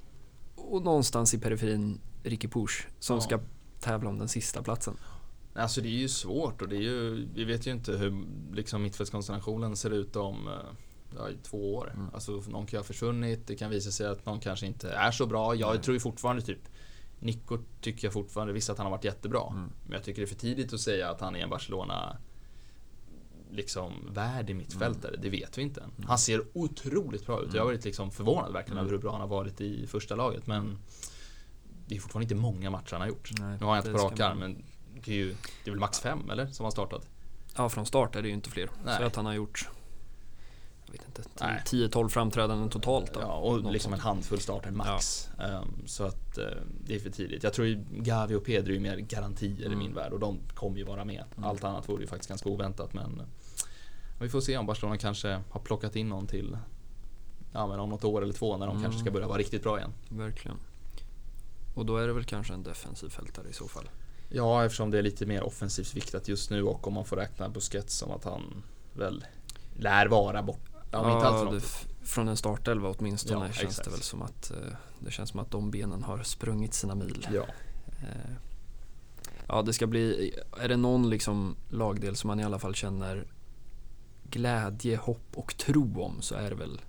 A: och någonstans i periferin Ricky Push som
B: Ja.
A: ska tävla om den sista platsen.
B: Alltså det är ju svårt och det är ju, vi vet ju inte hur liksom mittfältskonstellationen ser ut om eh, ja, två år.
A: Mm.
B: Alltså någon kan ha försvunnit, det kan visa sig att någon kanske inte är så bra. Jag
A: Nej.
B: tror ju fortfarande typ Nico tycker jag fortfarande, visst att han har varit jättebra.
A: Mm.
B: Men jag tycker det är för tidigt att säga att han är en Barcelona liksom värdig mittfältare.
A: Mm.
B: Det vet vi inte än. Han ser otroligt bra ut. Jag har varit liksom förvånad verkligen
A: Mm.
B: över hur bra han har varit i första laget. Men det är fortfarande inte många matcher han har gjort.
A: Nej,
B: Nu har jag inte på rak arm men det är ju det är väl max fem eller? Som har startat.
A: Ja, från start är det ju inte fler.
B: Nej.
A: Så att han har gjort, jag vet inte,
B: Nej.
A: 10-12 framträdanden totalt då.
B: Ja, och liksom en
A: sånt.
B: handfull starter max. Ehm, så att eh, det är för tidigt. Jag tror ju Gavi och Pedro är mer garantier i
A: Mm.
B: min värld och de kommer ju vara med.
A: Mm.
B: Allt annat vore ju faktiskt ganska oväntat men eh, vi får se om Barcelona kanske har plockat in någon till Ja men om något år eller två när de
A: Mm.
B: kanske ska börja vara riktigt bra igen.
A: Verkligen. Och då är det väl kanske en defensiv fältare i så fall.
B: Ja eftersom det är lite mer offensivt viktat just nu och om man får räkna Busquets som att han väl lär vara bort. Ja, om inte allt för långt.
A: från en startelva åtminstone
B: Ja,
A: känns
B: exakt.
A: det väl som att eh, det känns som att de benen har sprungit sina mil.
B: Ja.
A: Eh, ja, det ska bli, är det någon liksom lagdel som man i alla fall känner glädje, hopp och tro om så är det väl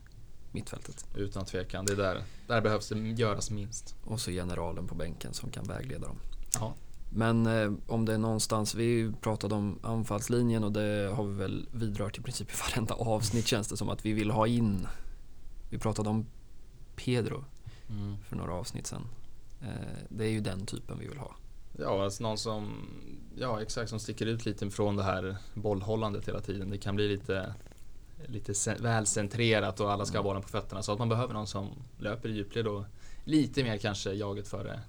A: mittfältet.
B: Utan tvekan. Det är där, där behövs det göras minst.
A: Och så generalen på bänken som kan vägleda dem.
B: Ja.
A: Men eh, om det är någonstans, vi pratade om anfallslinjen och det har vi väl vidrört i princip i varenda avsnitt känns det som att vi vill ha in. Vi pratade om Pedro
B: Mm.
A: för några avsnitt sedan. Eh, det är ju den typen vi vill ha.
B: Ja, alltså någon som, ja exakt, som sticker ut lite från det här bollhållandet hela tiden. Det kan bli lite, lite väl centrerat och alla ska ha bollen på fötterna. Så att man behöver någon som löper i djupled och lite mer kanske jaget före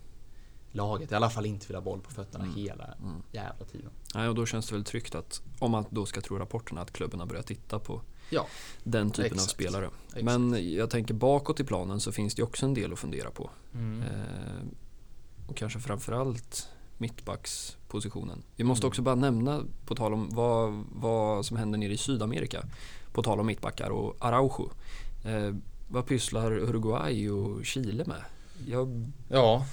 B: laget. I alla fall inte vill ha boll på fötterna
A: Mm.
B: hela
A: Mm.
B: jävla tiden.
A: Nej, och då känns det väl tryggt att, om man då ska tro rapporterna, att klubben har börjat titta på
B: Ja,
A: den typen
B: exakt.
A: av spelare.
B: exakt.
A: Men jag tänker bakåt i planen så finns det också en del att fundera på.
B: Mm.
A: Eh, och kanske framförallt mittbackspositionen. Vi måste
B: Mm.
A: också bara nämna, på tal om vad, vad som händer nere i Sydamerika, på tal om mittbackar och Araujo. Eh, vad pysslar Uruguay och Chile med? Jag,
B: Ja,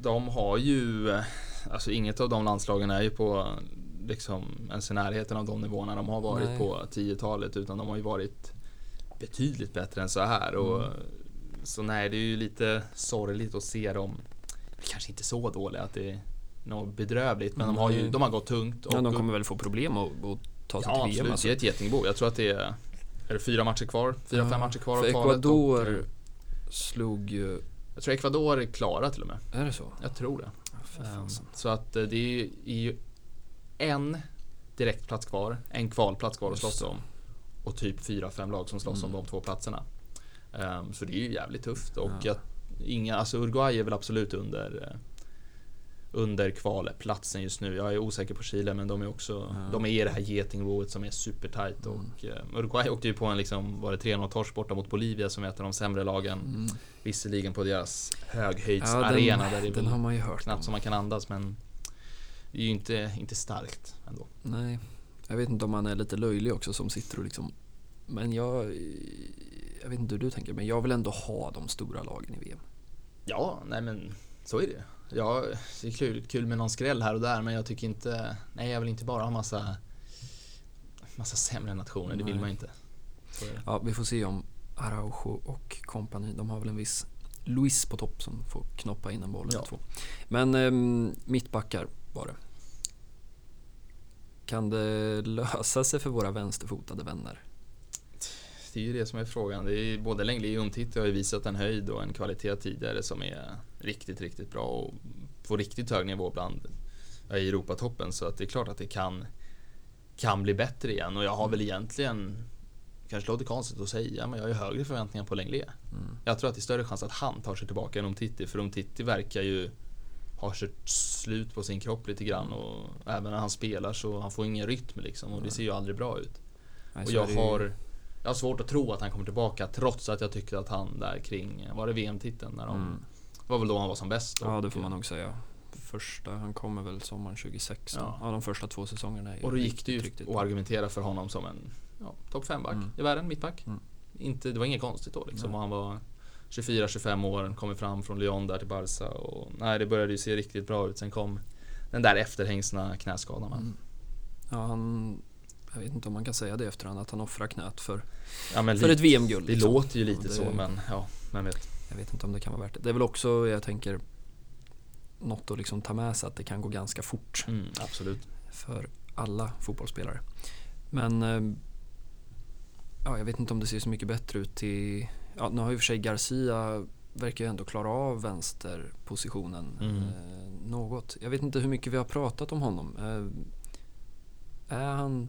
B: de har ju, eh, alltså inget av de landslagen är ju på liksom ens i närheten av de nivåerna de har varit
A: Nej.
B: på 10-talet utan de har ju varit betydligt bättre än så här. Och,
A: Mm.
B: Så nej, det är ju lite sorgligt att se dem, kanske inte så dåliga att det är något bedrövligt men de har ju de har gått tungt. Och,
A: ja, de kommer väl få problem att, att ta sig
B: ja,
A: till VM.
B: absolut,
A: Alltså.
B: det är ett getingbo. Jag tror att det är, är det fyra matcher kvar? Fyra,
A: Ja,
B: fem matcher kvar
A: För
B: av kvalet.
A: Ecuador
B: Och,
A: slog ju,
B: jag tror Ecuador är klara till och med.
A: är det så?
B: Jag tror det.
A: Ja,
B: Ehm. Så att eh, det är är ju en direktplats kvar, en kvalplats kvar att slåss om. Och typ fyra, fem lag som slåss
A: Mm.
B: om de två platserna. Ehm, Så det är ju jävligt tufft och
A: Ja.
B: jag, inga, alltså Uruguay är väl absolut under eh, under kvalplatsen just nu. Jag är osäker på Chile men de är också
A: Ja.
B: De är i det här getingboet som är supertight
A: Mm.
B: och eh, Uruguay åkte ju på en liksom Var det 3-0 torsk borta mot Bolivia som är ett av de sämre lagen.
A: Mm.
B: Visserligen på deras
A: Ja,
B: höghöjdsarena där det är
A: den,
B: väl
A: den har man ju hört
B: knappt
A: om.
B: som man kan andas men det är ju inte, inte starkt ändå.
A: Nej, jag vet inte om man är lite löjlig också som sitter och liksom Men jag Jag vet inte hur du tänker men jag vill ändå ha de stora lagen i VM.
B: Ja, nej men så är det Ja, det är kul, kul med någon skräll här och där men jag tycker inte Nej, jag vill inte bara ha massa Massa sämre nationer, det vill
A: Nej.
B: man inte.
A: Ja, vi får se om Araujo och kompani, de har väl en viss Luis på topp som får knoppa in en boll eller
B: Ja.
A: två. Men ehm, mittbackar var det. Kan det lösa sig för våra vänsterfotade vänner?
B: Det är ju det som är frågan. Det är både Lengli och har ju visat en höjd och en kvalitet tidigare som är riktigt, riktigt bra och på riktigt hög nivå bland i Europatoppen så att det är klart att det kan kan bli bättre igen och jag har väl egentligen kanske låter konstigt att säga men jag har ju högre förväntningar på Lenglet.
A: Mm.
B: Jag tror att det är större chans att han tar sig tillbaka än Umtiti för Umtiti verkar ju ha kört slut på sin kropp lite grann och även när han spelar så han får ingen rytm liksom och det ser ju aldrig bra ut.
A: Nej,
B: Och jag har jag har svårt att tro att han kommer tillbaka trots att jag tyckte att han där kring, var det VM-titeln? När de,
A: Mm.
B: Det var väl då han var som bäst.
A: Ja, det får man nog säga. Första, han kommer väl sommaren 2016.
B: Ja.
A: Ja, de första två säsongerna
B: Och då gick det ju att argumentera för honom som en ja, topp 5-back
A: Mm.
B: i världen, mittback.
A: Mm.
B: Inte, det var inget konstigt då liksom. Och han var 24-25 år, kommer fram från Lyon där till Barca och nej, det började ju se riktigt bra ut. Sen kom den där efterhängsna knäskadan.
A: Mm. Ja, han... Jag vet inte om man kan säga det efterhand att han offrar knät för,
B: Ja,
A: för
B: lite-
A: ett VM-guld.
B: Det
A: liksom.
B: låter ju lite
A: det-
B: så, men ja, vem vet.
A: Jag vet inte om det kan vara värt det. Det är väl också, jag tänker, något att liksom ta med sig att det kan gå ganska fort
B: Mm, absolut.
A: för alla fotbollsspelare. Men eh, ja, jag vet inte om det ser så mycket bättre ut i... Ja, nu har ju för sig Garcia verkar ju ändå klara av vänsterpositionen
B: Mm.
A: eh, något. Jag vet inte hur mycket vi har pratat om honom. Eh, är han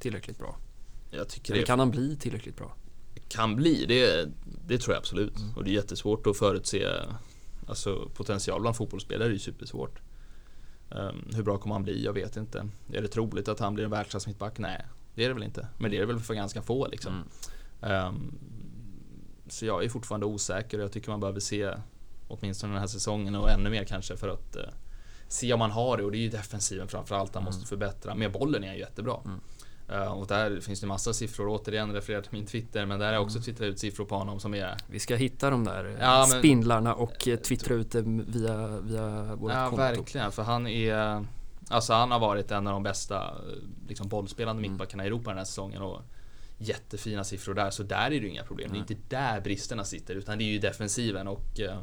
A: tillräckligt bra?
B: Jag tycker
A: Eller
B: det
A: kan han bli tillräckligt bra?
B: kan bli, det, det tror jag absolut.
A: Mm.
B: Och det är jättesvårt att förutse Alltså potential bland fotbollsspelare är ju supersvårt. Um, hur bra kommer han bli? Jag vet inte. Är det troligt att han blir en världsklass mittback? Nej, det är det väl inte. Men det är det väl för ganska få liksom.
A: Mm.
B: Um, så jag är fortfarande osäker och jag tycker man behöver se åtminstone den här säsongen och ännu mer kanske för att uh, se om han har det och det är ju defensiven framförallt han
A: Mm.
B: måste förbättra. Med bollen är han jättebra.
A: Mm.
B: Uh, och där finns det massa siffror, återigen refererat till min Twitter, men där har jag också
A: Mm.
B: twittrat ut siffror på honom som är
A: Vi ska hitta de där eh,
B: Ja, men-
A: spindlarna och eh, twittra ut dem via, via vårt
B: Ja
A: konto.
B: verkligen, för han är Alltså han har varit en av de bästa eh, liksom, bollspelande
A: Mm.
B: mittbackarna i Europa den här säsongen och Jättefina siffror där, så där är det ju inga problem.
A: Nej.
B: Det är inte där bristerna sitter utan det är ju defensiven och eh,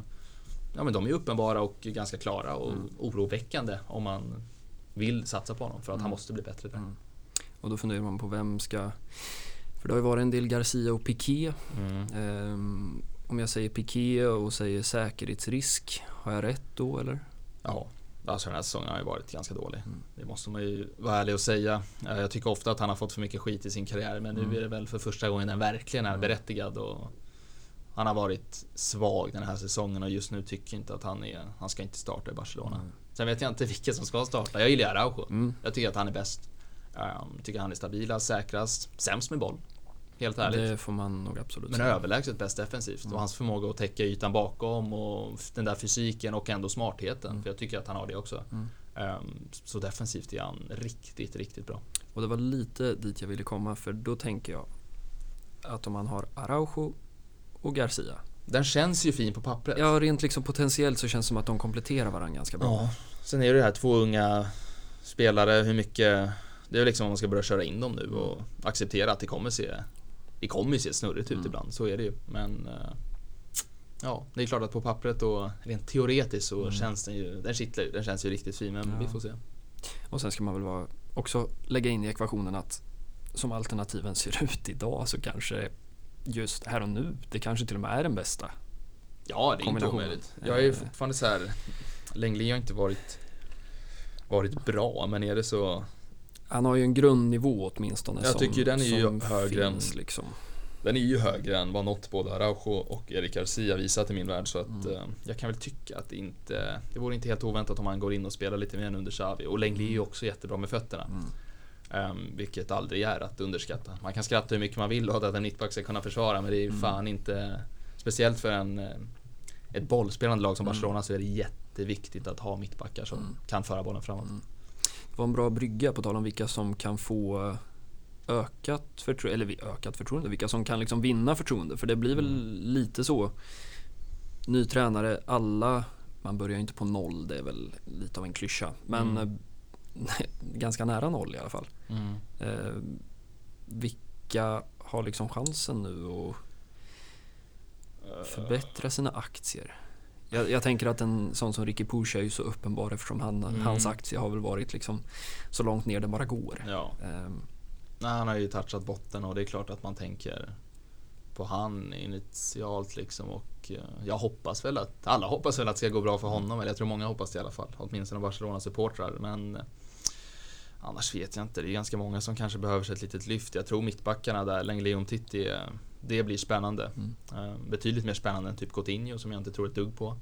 B: Ja men de är uppenbara och ganska klara och
A: Mm.
B: oroväckande om man vill satsa på honom för att han
A: Mm.
B: måste bli bättre där.
A: Mm. Och då funderar man på vem ska... För det har ju varit en del Garcia och Piqué.
B: Mm.
A: Ehm, om jag säger Piqué och säger säkerhetsrisk, har jag rätt då eller?
B: Ja, alltså den här säsongen har ju varit ganska dålig.
A: Mm.
B: Det måste man ju vara ärlig och säga. Eh, Jag tycker ofta att han har fått för mycket skit i sin karriär men
A: Mm.
B: nu är det väl för första gången den verkligen är
A: Mm.
B: berättigad. Och han har varit svag den här säsongen och just nu tycker jag inte att han är, han ska inte starta i Barcelona.
A: Mm.
B: Sen vet jag inte vilka som ska starta. Jag gillar Araujo.
A: Mm.
B: Jag tycker att han är bäst. Um, tycker han är stabilast, säkrast, sämst med boll. Helt ärligt.
A: Det får man nog absolut
B: Men överlägset bäst defensivt
A: Mm.
B: och hans förmåga att täcka ytan bakom och den där fysiken och ändå smartheten.
A: Mm.
B: För jag tycker att han har det också.
A: Mm.
B: Ehm, så defensivt är han riktigt, riktigt bra.
A: Och det var lite dit jag ville komma för då tänker jag att om man har Araujo och Garcia.
B: Den känns ju fin på pappret.
A: Ja, rent liksom potentiellt så känns det som att de kompletterar varandra ganska bra.
B: Ja. Sen är det här två unga spelare, hur mycket... Det är liksom om man ska börja köra in dem nu och acceptera att det kommer se... Det kommer se snurrigt ut
A: Mm.
B: ibland, så är det ju. Men... eh, Ja, det är klart att på pappret och rent teoretiskt så
A: Mm.
B: känns den ju... Den kittlar ju, den känns ju riktigt fin men
A: Ja.
B: vi får se.
A: Och sen ska man väl vara, också lägga in i ekvationen att som alternativen ser ut idag så kanske just här och nu, det kanske till och med är den bästa.
B: Ja, det är inte omöjligt. Jag är ju fortfarande så här. Lengli har inte varit varit bra, men är det så
A: Han har ju en grundnivå åtminstone
B: Jag
A: som,
B: tycker den är ju högre än-
A: finns liksom.
B: Den är ju högre än vad något både Araujo och Erik Garcia visat i min värld så att
A: Mm.
B: eh, jag kan väl tycka att det inte Det vore inte helt oväntat om han går in och spelar lite mer än under Xavi och Lengli är ju också jättebra med fötterna.
A: Mm.
B: Ehm, vilket aldrig är att underskatta. Man kan skratta hur mycket man vill och att en mittback ska kunna försvara men det är ju
A: Mm.
B: fan inte Speciellt för en eh, Ett bollspelande lag som
A: Mm.
B: Barcelona så är det jätteviktigt att ha mittbackar som
A: Mm.
B: kan föra bollen framåt.
A: Var en bra brygga på tal om vilka som kan få ökat förtroende, eller ökat förtroende, vilka som kan liksom vinna förtroende. För det blir väl
B: Mm.
A: lite så. Ny tränare, alla, man börjar ju inte på noll, det är väl lite av en klyscha. Men
B: Mm.
A: eh, ganska nära noll i alla fall.
B: Mm.
A: Eh, vilka har liksom chansen nu att förbättra sina aktier? Jag, jag tänker att en sån som Ricky Puch är ju så uppenbar eftersom han,
B: Mm.
A: hans aktie har väl varit liksom så långt ner det bara går.
B: Ja.
A: Ehm,
B: Nej, han har ju touchat botten och det är klart att man tänker på han initialt liksom och eh, jag hoppas väl att alla hoppas väl att det ska gå bra för honom eller jag tror många hoppas det i alla fall. Åtminstone Barcelona supportrar men eh, annars vet jag inte. Det är ganska många som kanske behöver sig ett litet lyft. Jag tror mittbackarna där, Lenglet och Titti, eh, det blir spännande.
A: Mm.
B: Eh, Betydligt mer spännande än typ Coutinho som jag inte tror ett dugg på.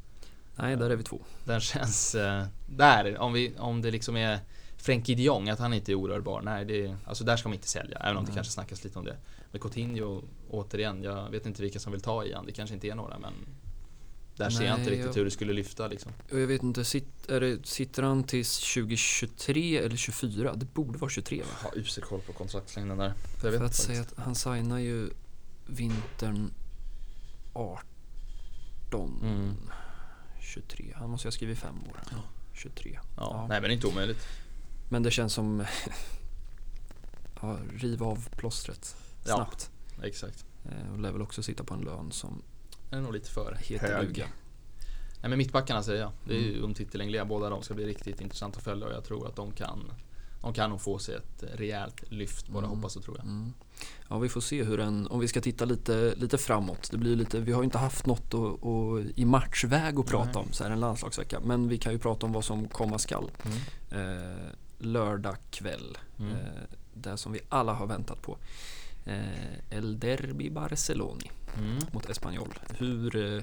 A: nej, där är vi två.
B: Den känns eh, där, om, vi, om det liksom är Frenkie de Jong, att han inte är orörbar. Nej, det, alltså där ska man inte sälja. Även om det
A: Nej.
B: kanske snackas lite om det. Men Coutinho, återigen, jag vet inte vilka som vill ta i han. Det kanske inte är några, men där ser jag
A: Nej,
B: inte riktigt
A: jag-
B: hur det skulle lyfta liksom.
A: Och jag vet inte, sitt, är det, sitter han tills 2023 eller 24? Det borde vara 23 va?
B: Jag har usel koll på kontraktslängden där. Jag vet
A: För att säga att han signar ju vintern 18,
B: Mm.
A: 23. Han måste ha skrivit fem år.
B: Ja.
A: 23.
B: Ja,
A: Ja.
B: Nej men inte omöjligt.
A: Men det känns som, ja, riv av plåstret
B: Ja.
A: snabbt.
B: Exakt.
A: Eh, Och lär väl också sitta på en lön som
B: Den är nog lite för hög.
A: duga.
B: Nej men mittbackarna säger jag. Det är ju
A: Mm.
B: Båda de ska bli riktigt intressant att följa och jag tror att de kan de kan nog få sig ett rejält lyft, både
A: Mm.
B: hoppas och tror jag.
A: Mm. Ja, vi får se hur den, om vi ska titta lite, lite framåt. Det blir lite, vi har ju inte haft något att, att, i matchväg att prata
B: Nej.
A: om så här en landslagsvecka. Men vi kan ju prata om vad som komma skall.
B: Mm.
A: Eh, lördag kväll.
B: Mm.
A: Eh, det som vi alla har väntat på. Eh, El Derby Barceloni
B: Mm.
A: mot Espanyol. Hur... Eh,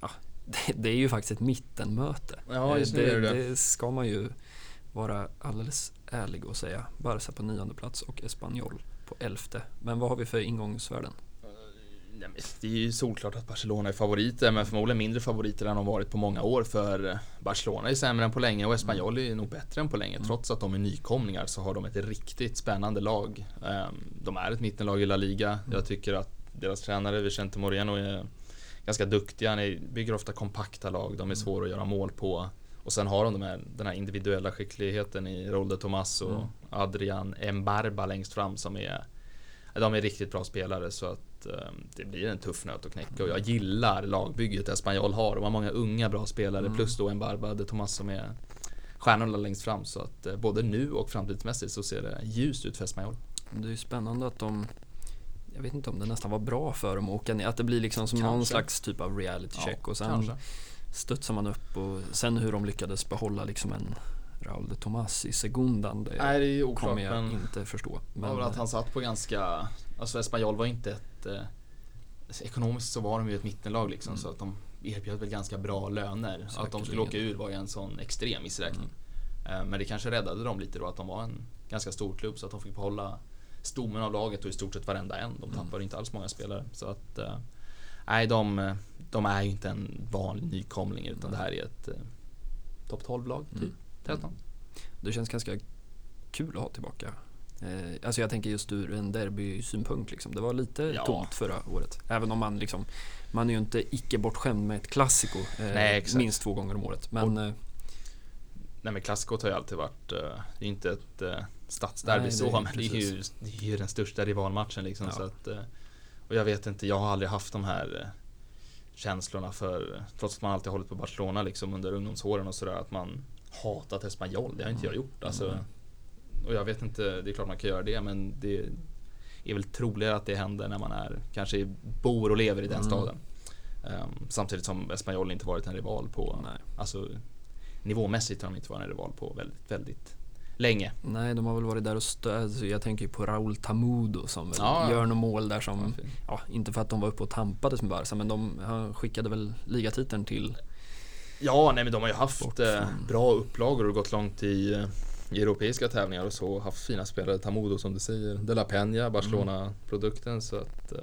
A: ja, det, det är ju faktiskt ett mittenmöte.
B: Ja,
A: Eh,
B: just nu
A: det,
B: är det det.
A: det ska man ju vara alldeles ärlig och säga. Barca på nionde plats och Espanyol på elfte. Men vad har vi för ingångsvärden?
B: Nej, men det är ju solklart att Barcelona är favoriter, men förmodligen mindre favoriter än de varit på många år. För eh, Barcelona är sämre än på länge och Espanyol är nog bättre än på länge.
A: Mm.
B: Trots att de är nykomlingar så har de ett riktigt spännande lag. Ehm, De är ett mittenlag i La Liga.
A: Mm.
B: Jag tycker att deras tränare Vicente Moreno är ganska duktiga. Ni bygger ofta kompakta lag. De är
A: Mm.
B: svåra att göra mål på. Och sen har de de här, den här individuella skickligheten i Raúl de Tomas och
A: Mm.
B: Adrian Mbarba längst fram som är de är riktigt bra spelare så att eh, det blir en tuff nöt att knäcka och jag gillar lagbygget Espanyol har. De har många unga bra spelare
A: Mm.
B: plus då en Barba de Tomas som är stjärnorna längst fram så att eh, både nu och framtidsmässigt så ser det ljust ut för Espanyol.
A: Det är ju spännande att de jag vet inte om det nästan var bra för dem att åka ner. Att det blir liksom som någon
B: Kanske.
A: slags typ av reality check och sen
B: kanske.
A: Studsar man upp och sen hur de lyckades behålla liksom en Raúl de Tomas i segundan. Det
B: Nej det är oklart
A: kommer jag
B: men
A: inte förstå. Men,
B: att han satt på ganska, alltså Espanyol var inte ett eh, Ekonomiskt så var de ju ett mittenlag liksom
A: Mm.
B: så att de erbjöd väl ganska bra löner. Att de skulle
A: Säkerligen.
B: åka ur var ju en sån extrem missräkning.
A: Mm.
B: Eh, Men det kanske räddade dem lite då att de var en ganska stor klubb så att de fick behålla stommen av laget och i stort sett varenda en. De
A: Mm.
B: tappade inte alls många spelare. Så att eh, nej, de, de är ju inte en vanlig nykomling utan det här är ett eh, topp 12-lag, typ.
A: Mm.
B: 13.
A: Det känns ganska kul att ha tillbaka. Eh, alltså jag tänker just ur en derbysynpunkt liksom. Det var lite
B: Ja.
A: tomt förra året. Även om man liksom, man är ju inte icke bortskämd med ett klassiko eh, minst två gånger om året. Men eh,
B: Nej men klassikot har ju alltid varit, eh, det är ju inte ett eh, stadsderby så, men det är, ju, det är ju den största rivalmatchen liksom.
A: Ja.
B: Så att, eh, och jag vet inte, jag har aldrig haft de här eh, känslorna för, trots att man alltid hållit på Barcelona liksom under ungdomsåren och sådär, att man hatat Espanyol. Det har inte jag gjort. Alltså,
A: Mm.
B: och jag vet inte, det är klart man kan göra det, men det är väl troligare att det händer när man är, kanske bor och lever i den
A: Mm.
B: staden. Ehm, samtidigt som Espanyol inte varit en rival på,
A: nej.
B: alltså nivåmässigt har de inte varit en rival på väldigt, väldigt länge.
A: nej, de har väl varit där och stö- alltså Jag tänker ju på Raúl Tamudo som väl
B: Ja, ja.
A: gör något mål där som,
B: Ja,
A: ja, inte för att de var uppe och tampades med Barca, men de skickade väl ligatiteln till
B: Ja, nej men de har ju haft eh, bra upplagor och gått långt i, eh, i europeiska tävlingar och så. Haft fina spelare, Tamudo som du säger, De La Peña, Barcelona-produkten. Så att eh,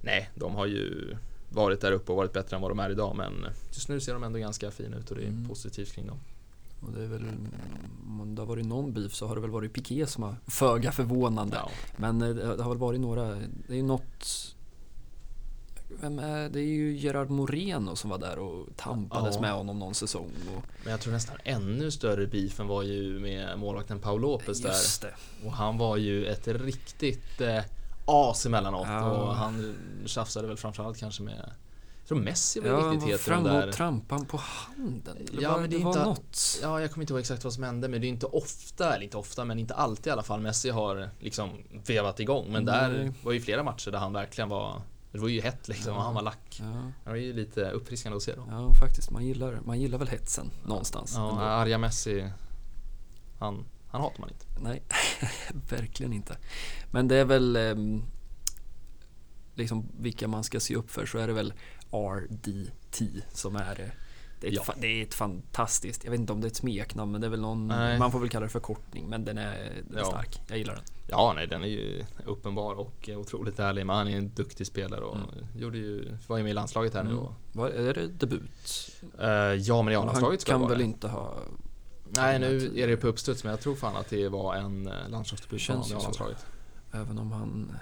B: nej, de har ju varit där uppe och varit bättre än vad de är idag. Men just nu ser de ändå ganska fina ut och det är
A: Mm.
B: positivt kring dem.
A: Och det är väl, om det har varit någon beef så har det väl varit Piqué som har föga förvånande.
B: Ja.
A: Men eh, det har väl varit några, det är ju något vem är, det är ju Gerard Moreno som var där och tampades
B: Ja.
A: med honom någon säsong. Och,
B: Men jag tror nästan ännu större beefen var ju med målvakten Paul Lopez där.
A: just det.
B: Och han var ju ett riktigt eh, as emellanåt
A: Ja.
B: och han tjafsade väl framförallt kanske med tror Messi var
A: Ja,
B: riktigt het
A: fram
B: där.
A: och trampade han på handen.
B: Ja,
A: var,
B: men
A: det,
B: det är
A: var
B: inte-
A: något.
B: Ja, jag kommer inte ihåg exakt vad som hände men det är inte ofta, eller inte ofta men inte alltid i alla fall Messi har liksom vevat igång. Men där
A: Nej.
B: var ju flera matcher där han verkligen var Det var ju hett liksom
A: Ja.
B: han var lack.
A: Ja,
B: Det var ju lite uppfriskande att se då.
A: ja, faktiskt. Man gillar, man gillar väl hetsen någonstans.
B: Ja,
A: ändå.
B: arga Messi Han, han hatar man inte.
A: Nej, verkligen inte. Men det är väl ehm, liksom vilka man ska se upp för så är det väl RDT som är Det är, ett,
B: Ja.
A: det är ett fantastiskt, jag vet inte om det är ett smeknamn men det är väl någon,
B: Nej.
A: man får väl kalla det förkortning men den är, den är
B: Ja.
A: stark. Jag gillar den.
B: Ja, nej, den är ju uppenbar och otroligt ärlig. Men han är en duktig spelare och
A: Mm.
B: gjorde ju, var ju med i landslaget här nu.
A: Mm.
B: Och,
A: Vad, är det debut?
B: Eh, ja, men i A-landslaget ska
A: kan
B: det vara
A: väl
B: det.
A: inte ha...
B: Nej, nu är det på uppstuds, men jag tror fan att det var en eh, landslagsdebut i. A-landslaget.
A: Även om han...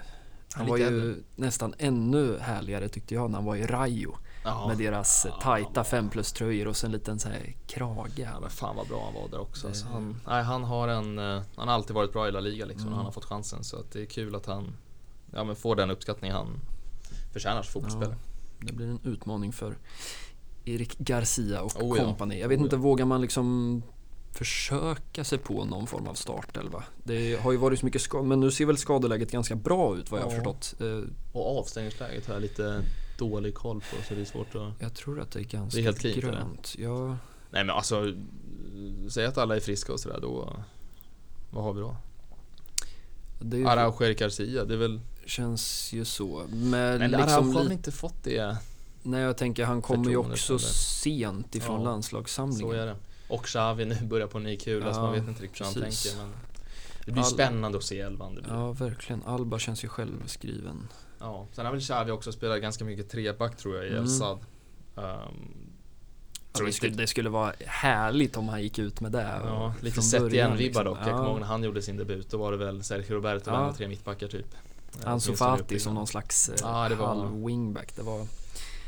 A: Han var ju
B: äldre.
A: nästan ännu härligare tyckte jag när han var i Rayo.
B: Ja.
A: Med deras
B: Ja,
A: tajta
B: han
A: 5 plus tröjor och sen en liten så här krage.
B: Ja, men fan vad bra han var där också.
A: Det-
B: Så han, nej, han, har en, eh, han har alltid varit bra i La Liga liksom,
A: Mm.
B: han har fått chansen. Så att det är kul att han ja, men får den uppskattning han förtjänar som fotbollsspelare.
A: Det blir en utmaning för Erik Garcia och
B: Oh ja.
A: kompani. Jag vet
B: Oh
A: inte,
B: ja.
A: vågar man liksom försöka sig på någon form av startelva? Det har ju varit så mycket skador, men nu ser väl skadeläget ganska bra ut vad jag har
B: Ja.
A: förstått. Eh,
B: Och avstängningsläget har jag lite dålig koll på så det är svårt att...
A: Jag tror att det är ganska
B: Det är helt det.
A: grönt. Ja,
B: Nej men alltså, säg att alla är friska och sådär då... Vad har vi då?
A: det är,
B: Araujo, Garcia, det är väl...
A: känns ju så. Men,
B: Men
A: liksom,
B: har inte fått det.
A: nej, jag tänker han kommer ju också sent ifrån
B: Ja,
A: landslagssamlingen.
B: Så är det. Och Xavi nu börjar på en ny kula så
A: Ja,
B: man vet inte riktigt hur han tänker. Men det blir
A: All-
B: spännande att se elvan. Det blir.
A: Ja, verkligen. Alba känns ju självskriven.
B: Ja, sen har väl Xavi också spelat ganska mycket treback tror jag i
A: Mm.
B: El Sad. Um,
A: Ja, det, skulle, det skulle vara härligt om han gick ut med det.
B: ja, lite sett igen vibbar dock. Jag kommer ihåg när han gjorde sin debut. Då var det väl Sergio Roberto
A: Ja.
B: och tre mittbackar typ.
A: Ansu Fati som någon slags eh,
B: Ja, det var-
A: halv-wingback. Det var,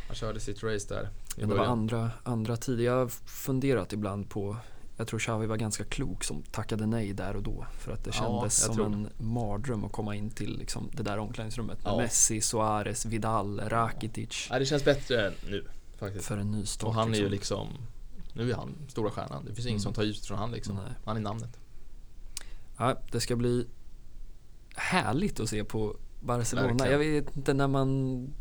B: Han körde sitt race där. I
A: det var andra, andra tider. Jag har funderat ibland på jag tror Xavi var ganska klok som tackade nej där och då. För att det
B: Ja,
A: kändes
B: jag
A: som en mardröm att komma in till liksom, det där omklädningsrummet. Med
B: Ja.
A: Messi, Suarez, Vidal, Rakitic.
B: Nej, det känns bättre nu faktiskt.
A: För en ny start.
B: Och han är ju liksom, nu är han stora stjärnan. Det finns ingen
A: Mm.
B: som tar ut från han liksom.
A: Nej.
B: Han är namnet.
A: Ja, det ska bli härligt att se på Barcelona.
B: Verkligen.
A: Jag vet inte när man...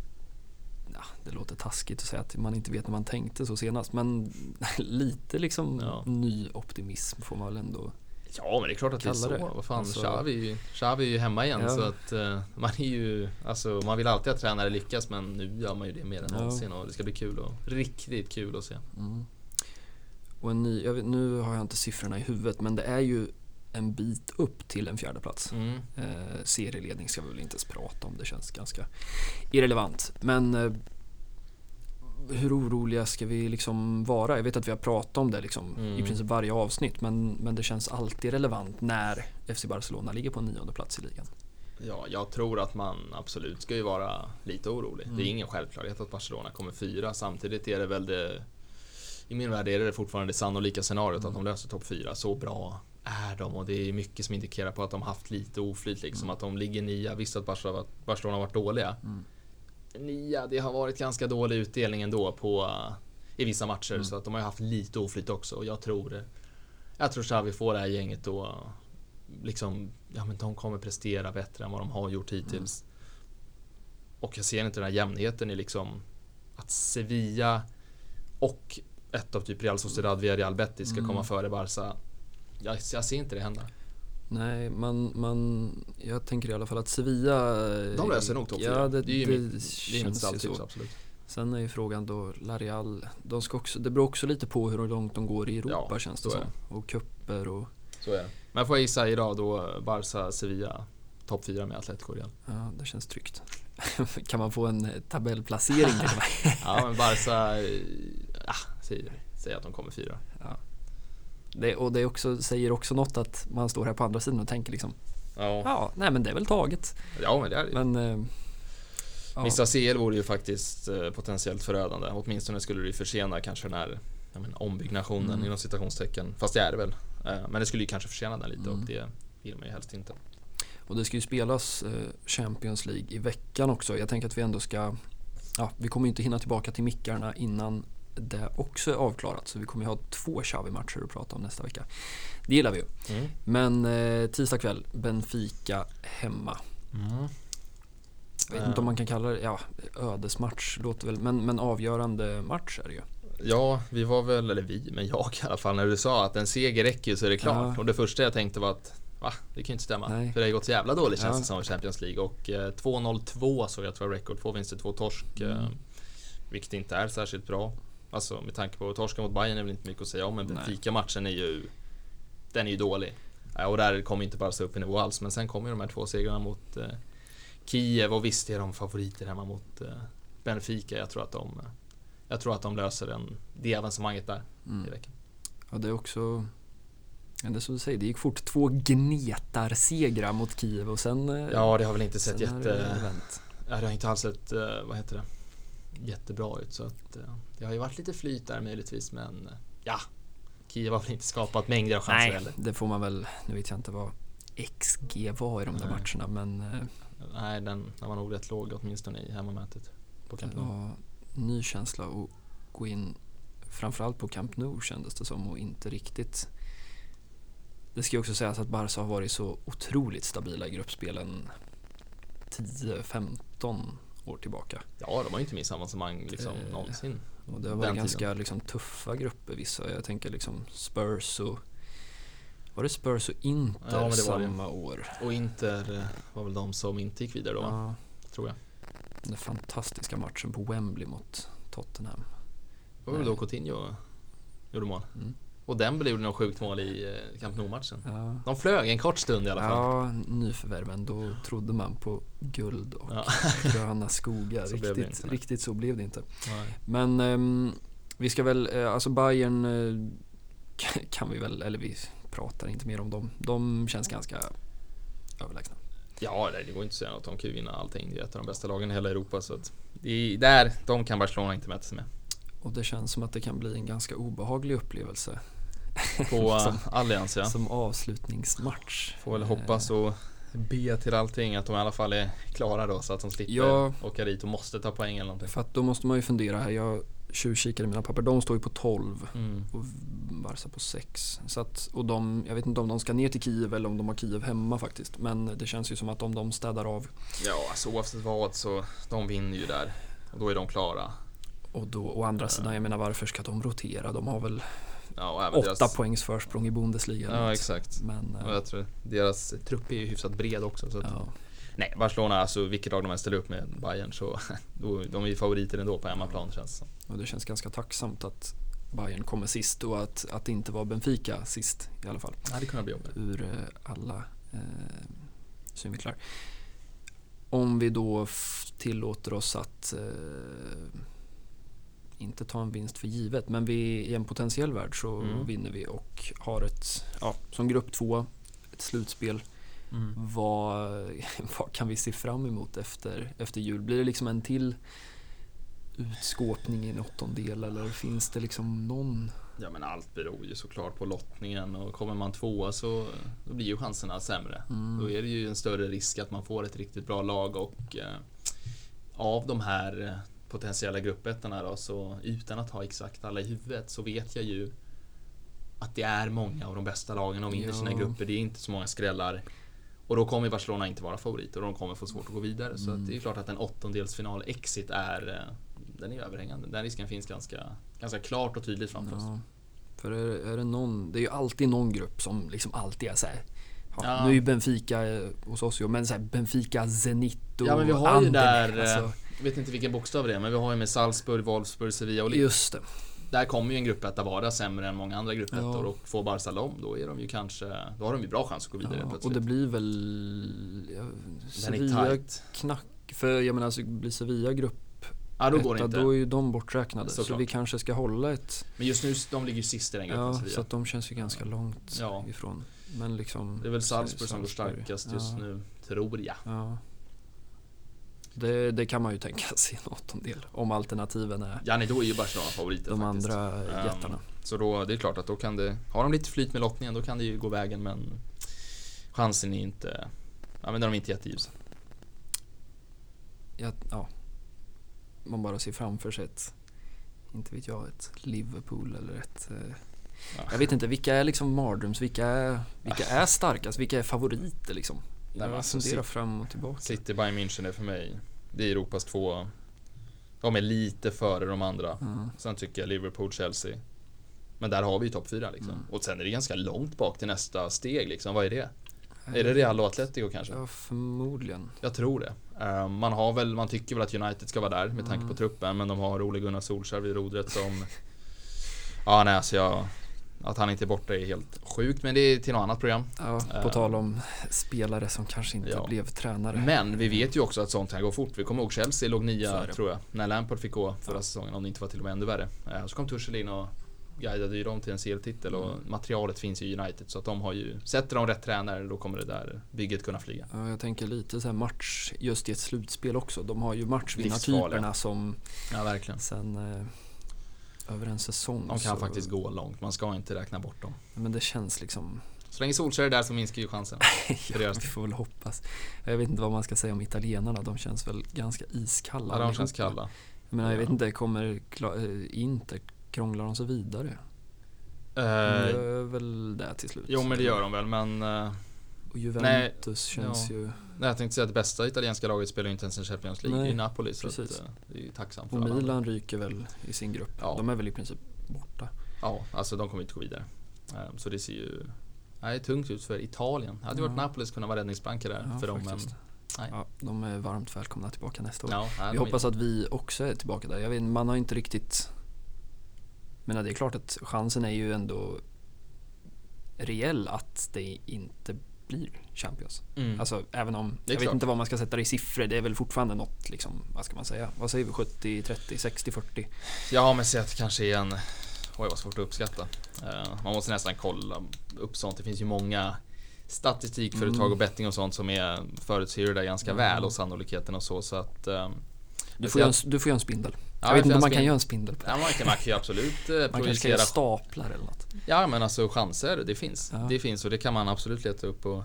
A: Ja, det låter taskigt att säga att man inte vet när man tänkte så senast. Men lite liksom
B: Ja.
A: ny optimism får man väl ändå.
B: Ja men det är klart att det är så.
A: det.
B: Vad fan,
A: Alltså-
B: Xavi, Xavi är ju hemma igen
A: Ja.
B: så att eh, man är ju, alltså man vill alltid att tränare lyckas men nu gör man ju det mer än någonsin och det ska bli kul och riktigt kul att se.
A: Mm. Och en ny, vet, nu har jag inte siffrorna i huvudet men det är ju en bit upp till en fjärde plats.
B: Mm.
A: Eh, serieledning ska vi väl inte ens prata om, det känns ganska irrelevant. Men eh, hur oroliga ska vi liksom vara? Jag vet att vi har pratat om det liksom, i
B: Mm.
A: princip varje avsnitt men, men det känns alltid relevant när FC Barcelona ligger på en nionde plats i ligan.
B: Ja, jag tror att man absolut ska ju vara lite orolig.
A: Mm.
B: Det är ingen självklarhet att Barcelona kommer fyra. Samtidigt är det väl det i min värld är det fortfarande det sannolika scenariot
A: Mm.
B: att de löser topp fyra. Så bra är de och det är mycket som indikerar på att de haft lite oflyt liksom.
A: Mm.
B: Att de ligger nia. Visst att Barcelona, Barcelona har varit dåliga.
A: Mm.
B: Nia, det har varit ganska dålig utdelning ändå på i vissa matcher
A: Mm.
B: så att de har haft lite oflyt också och jag tror Jag tror Xavi får det här gänget då liksom Ja men de kommer prestera bättre än vad de har gjort hittills. Och jag ser inte den här jämnheten i liksom att Sevilla och ett av typ Real Sociedad via Real Betis ska
A: Mm.
B: komma före Barca. Jag, jag ser inte det hända.
A: Nej, man, man, jag tänker i alla fall att Sevilla...
B: De löser nog topp fyra.
A: Ja, det,
B: det är ju
A: det
B: det
A: känns ju så.
B: absolut.
A: Sen är ju frågan då, Larial, de ska också, det beror också lite på hur långt de går i Europa
B: Ja,
A: känns det som. Och kupper och,
B: Så är det. Men får jag gissa idag då Barca, Sevilla, topp fyra med Atletico Real.
A: ja det känns tryggt. kan man få en eh, tabellplacering?
B: Ja men Barca, eh, ah, säg, säg att de kommer fyra.
A: Det, Och det också, säger också något att man står här på andra sidan och tänker liksom,
B: Ja,
A: ja, nej men det är väl taget.
B: ja men det är det.
A: Men, eh, ja,
B: Missa CL vore ju faktiskt eh, potentiellt förödande. Åtminstone skulle det försena kanske den här menar, ombyggnationen
A: Mm.
B: inom citationstecken. Fast det är det väl. Eh, Men det skulle ju kanske försena den lite
A: Mm.
B: och det vill man ju helst inte.
A: Och det ska ju spelas eh, Champions League i veckan också. Jag tänker att vi ändå ska, ja, vi kommer inte hinna tillbaka till mickarna innan det också är avklarat. Så vi kommer ju ha två Xavi-matcher att prata om nästa vecka. Det gillar vi ju.
B: Mm.
A: Men eh, tisdag kväll, Benfica hemma. Jag vet inte om man kan kalla det, ja, ödesmatch låter väl, men, men avgörande match är det ju.
B: Ja, vi var väl, eller vi, men jag i alla fall, när du sa att en seger räcker så är det klart.
A: Ja.
B: Och det första jag tänkte var att Va? Det kan ju inte stämma.
A: Nej.
B: För det har gått så jävla dåligt känns
A: Ja.
B: det som i Champions League. Och eh, 2-0-2 så jag tror jag rekord. Två vinster, två torsk.
A: Mm.
B: Eh, vilket inte är särskilt bra. Alltså med tanke på torska mot Bayern är väl inte mycket att säga om, men. Benfica-matchen är ju... Den är ju dålig. Och där kommer inte Barca upp i nivå alls, men sen kommer ju de här två segrarna mot eh, Kiev och visst är de favoriter hemma mot eh, Benfica. Jag tror att de... Jag tror att de löser den, det avancemanget där i
A: Mm.
B: veckan.
A: Ja, det är också... Ja, det är som du säger, det gick fort. Två gnetarsegrar mot Kiev och sen... eh,
B: Ja, det har väl inte sett jätte...
A: det.
B: Ja, det har inte alls sett, eh, vad heter det, jättebra ut. Så att eh, det har ju varit lite flyt där möjligtvis, men eh, ja. Kiev har väl inte skapat mängder av chanser
A: Nej,
B: heller.
A: det får man väl... Nu vet jag inte vad XG var i de där
B: Nej.
A: matcherna, men eh,
B: Nej, den, den var nog rätt låg åtminstone i hemmamötet på Camp
A: det
B: Nou.
A: var ny känsla att gå in, framförallt på Camp Nou kändes det som och inte riktigt... Det ska ju också sägas att Barca har varit så otroligt stabila i gruppspelen 10-15 år tillbaka.
B: Ja, de har ju inte missat avancemang liksom
A: Eh,
B: någonsin.
A: Och det har varit ganska liksom, tuffa grupper vissa. Jag tänker liksom Spurs och... Var det Spurs och Inter
B: Ja, men det
A: samma år?
B: Och Inter eh, var väl de som inte gick vidare då,
A: Ja,
B: tror jag.
A: den fantastiska matchen på Wembley mot Tottenham.
B: Det var väl då Coutinho gjorde mål.
A: Mm.
B: Och Dembele gjorde något sjukt mål i eh, Camp Nou-matchen.
A: Ja,
B: De flög en kort stund i alla fall.
A: ja nyförvärven. Då trodde man på guld och
B: Ja.
A: gröna skogar.
B: Så blev
A: riktigt, riktigt så blev det inte.
B: Nej.
A: Men ehm, vi ska väl, eh, alltså Bayern eh, kan vi väl, eller vi pratar inte mer om dem. De känns ganska överlägsna.
B: Ja, det går inte att säga något. De kan ju vinna allting. Det är ett av de bästa lagen i hela Europa. Så att det är, där, de kan Barcelona inte mäta sig med.
A: Och det känns som att det kan bli en ganska obehaglig upplevelse
B: På
A: Som-
B: Allianz ja.
A: som avslutningsmatch.
B: Får väl hoppas och be till allting att de i alla fall är klara då så att de slipper
A: Ja.
B: åka dit och måste ta poäng eller någonting.
A: För att då måste man ju fundera här. Jag tjuvkikar i mina papper. De står ju på 12
B: Mm.
A: och Barca på 6. Så att, och de, jag vet inte om de ska ner till Kiev eller om de har Kiev hemma faktiskt. Men det känns ju som att om de städar av
B: Ja, alltså oavsett vad så de vinner ju där. Och då är de klara.
A: och då å andra sidan, jag menar varför ska de rotera? De har väl
B: Ja, och
A: åtta
B: deras...
A: poängs försprång i Bundesliga.
B: Ja, exakt.
A: Men
B: Och
A: eh,
B: jag tror deras trupp är ju hyfsat bred också. Så
A: ja,
B: Nej, Barcelona, alltså vilket lag de än ställer upp med Bayern så de är ju favoriter ändå på hemmaplan känns det som.
A: och det känns ganska tacksamt att Bayern kommer sist och att, att det inte var Benfica sist i alla fall.
B: Det hade kunnat bli jobbigt.
A: ur eh, alla eh, synvinklar. Om vi då tillåter oss att eh, inte ta en vinst för givet, men vi, i en potentiell värld så
B: Mm.
A: vinner vi och har ett, ja, som grupp två, ett slutspel.
B: Mm.
A: Vad, vad kan vi se fram emot efter, efter jul? Blir det liksom en till utskåpning i en åttondel eller finns det liksom någon?
B: Ja men allt beror ju såklart på lottningen och kommer man tvåa så då blir ju chanserna sämre.
A: Mm.
B: Då är det ju en större risk att man får ett riktigt bra lag och eh, av de här eh, potentiella gruppettorna då så utan att ha exakt alla i huvudet så vet jag ju att det är många av de bästa lagen och vinner
A: Ja.
B: sina grupper. Det är inte så många skrällar. Och då kommer Barcelona inte vara favoriter och de kommer få svårt att gå vidare. Så
A: Mm.
B: att det är klart att en åttondelsfinal exit är eh, den är överhängande. Den risken finns ganska, ganska klart och tydligt framför oss.
A: Ja, för är, är det någon, det är ju alltid någon grupp som liksom alltid är så här. Ja,
B: Ja.
A: Nu är ju Benfica eh, hos oss ju, men så här Benfica, Zenit och
B: Ja men vi har ju
A: Anderlecht,
B: där, eh,
A: alltså,
B: jag vet inte vilken bokstav det är, men vi har ju med Salzburg, Wolfsburg, Sevilla och Lille.
A: Just det.
B: Där kommer ju en gruppetta vara sämre än många andra gruppettor
A: Ja.
B: och får Barca dem, då är de ju kanske, då har de ju bra chans att gå vidare
A: Ja, och
B: plötsligt.
A: det blir väl ja, Sevilla knack. För jag menar, alltså, blir Sevilla grupp
B: Ja, då går det inte.
A: då är ju de borträknade. Så
B: Såklart.
A: vi kanske ska hålla ett...
B: Men just nu, de ligger ju sist i den gruppen,
A: Ja,
B: Sevilla.
A: så att de känns ju ganska långt
B: Ja.
A: ifrån. Men liksom...
B: Det är väl Salzburg som går
A: Salzburg.
B: starkast just nu, tror jag.
A: Det, det kan man ju tänka sig en åttondel. Om alternativen är
B: Ja, nej, då är ju Barcelona favoriter
A: de
B: faktiskt.
A: andra jättarna.
B: Så då, det är klart att då kan det, har de lite flyt med lottningen, då kan det ju gå vägen, men chansen är inte, ja men de är inte jätteljusa.
A: Ja, ja. Man bara ser framför sig ett, inte vet jag, ett Liverpool eller ett... Eh,
B: Ja.
A: jag vet inte, vilka är liksom mardröms? Vilka är, vilka är starkast? Vilka är favoriter liksom?
B: Men
A: Jag
B: alltså,
A: fram och tillbaka.
B: City Bayern München är för mig, det är Europas två, de är lite före de andra.
A: Ja.
B: Sen tycker jag Liverpool, Chelsea. Men där har vi ju topp fyra liksom.
A: Mm.
B: Och sen är det ganska långt bak till nästa steg liksom. Vad är det? Är det Real och Atletico kanske?
A: Ja, förmodligen.
B: Jag tror det. Eh, man har väl, man tycker väl att United ska vara där med tanke
A: Mm.
B: på truppen men de har Ole Gunnar Solskjaer vid rodret som Ja nej alltså jag Att han inte är borta är helt sjukt men det är till något annat program.
A: Ja, på tal om spelare som kanske inte
B: Ja.
A: blev tränare.
B: Men vi vet ju också att sånt kan gå fort. Vi kommer ihåg Chelsea låg nia tror jag. När Lampard fick gå förra
A: Ja.
B: säsongen om det inte var till och med ännu värre. Eh, Så kom Tuchel in och guidade ju dem till en CL-titel och
A: Mm.
B: materialet finns i United så att de har ju Sätter de rätt tränare då kommer det där bygget kunna flyga.
A: Ja, jag tänker lite så här match just i ett slutspel också. De har ju matchvinnartyperna som
B: Ja verkligen.
A: sen eh, över en säsong
B: De kan
A: så,
B: faktiskt gå långt. Man ska inte räkna bort dem.
A: Men det känns liksom,
B: Så länge Solskjaer är där så minskar ju chansen.
A: Ja, vi får väl hoppas. Jag vet inte vad man ska säga om italienarna, de känns väl ganska iskalla.
B: Ja, de känns kalla.
A: Jag menar, jag
B: Ja.
A: vet inte, kommer eh, Inter, krånglar de sig vidare? De
B: Eh,
A: gör väl det till slut.
B: jo men det gör de väl men eh,
A: Och Juventus känns
B: ja.
A: ju,
B: Nej, jag tänkte säga att det bästa italienska laget spelar ju inte ens en Champions League
A: Nej,
B: i Napoli så att, eh, det är ju tacksamt
A: och
B: alla.
A: Milan ryker väl i sin grupp.
B: Ja.
A: De är väl i princip borta.
B: Ja, alltså de kommer inte gå vidare. Eh, Så det ser ju nej, tungt ut för Italien. Det hade ju varit
A: Ja.
B: Napolis kunna vara räddningsplanka där
A: Ja,
B: för dem. Men, nej.
A: Ja, de är varmt välkomna tillbaka nästa år.
B: Ja, nej,
A: Vi hoppas att vi också är tillbaka där. Jag vet, man har inte riktigt... Men det är klart att chansen är ju ändå reell att det inte blir Champions.
B: Mm.
A: Alltså även om, jag vet
B: klart.
A: inte vad man ska sätta det i siffror, det är väl fortfarande något liksom, vad ska man säga? Vad säger vi? 70, 30, 60, 40?
B: Ja, men säg att det kanske är en... Oj, vad svårt att uppskatta. Eh, Man måste nästan kolla upp sånt. Det finns ju många statistikföretag
A: Mm.
B: och betting och sånt som är förutser det där ganska
A: Mm.
B: väl och sannolikheten och så. Så att... eh,
A: Du
B: jag
A: får,
B: ser
A: en, du får göra en spindel.
B: Ja,
A: jag vet inte om man kan göra en spindel.
B: Ja, man kan, man kan ju absolut eh,
A: Man kanske kan göra staplar eller något.
B: Ja men alltså chanser, det finns.
A: Ja.
B: Det finns och det kan man absolut leta upp och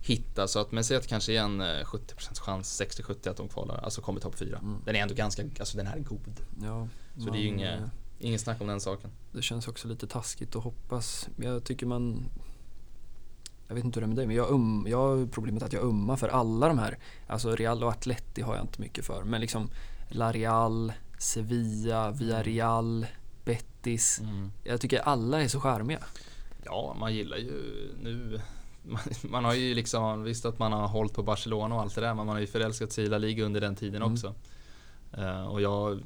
B: hitta. Så att men säg att kanske är en eh, 70% chans, 60-70 att de kvalar, alltså kommer topp 4.
A: Mm.
B: Den är ändå ganska, alltså den är god.
A: Ja,
B: Så det är ju
A: man,
B: inget-
A: eh,
B: Ingen snack om den saken.
A: Det känns också lite taskigt att hoppas. Jag tycker man... Jag vet inte hur det är med dig, men jag, um, jag har problemet att jag ummar för alla de här. Alltså Real och Atleti har jag inte mycket för. Men liksom La Real, Sevilla, Villarreal, Betis. Jag tycker alla är så charmiga.
B: Ja, man gillar ju nu man, man har ju liksom, visst att man har hållit på Barcelona och allt det där, men man har ju förälskat sig i La Liga under den tiden
A: Mm.
B: också. Eh, och jag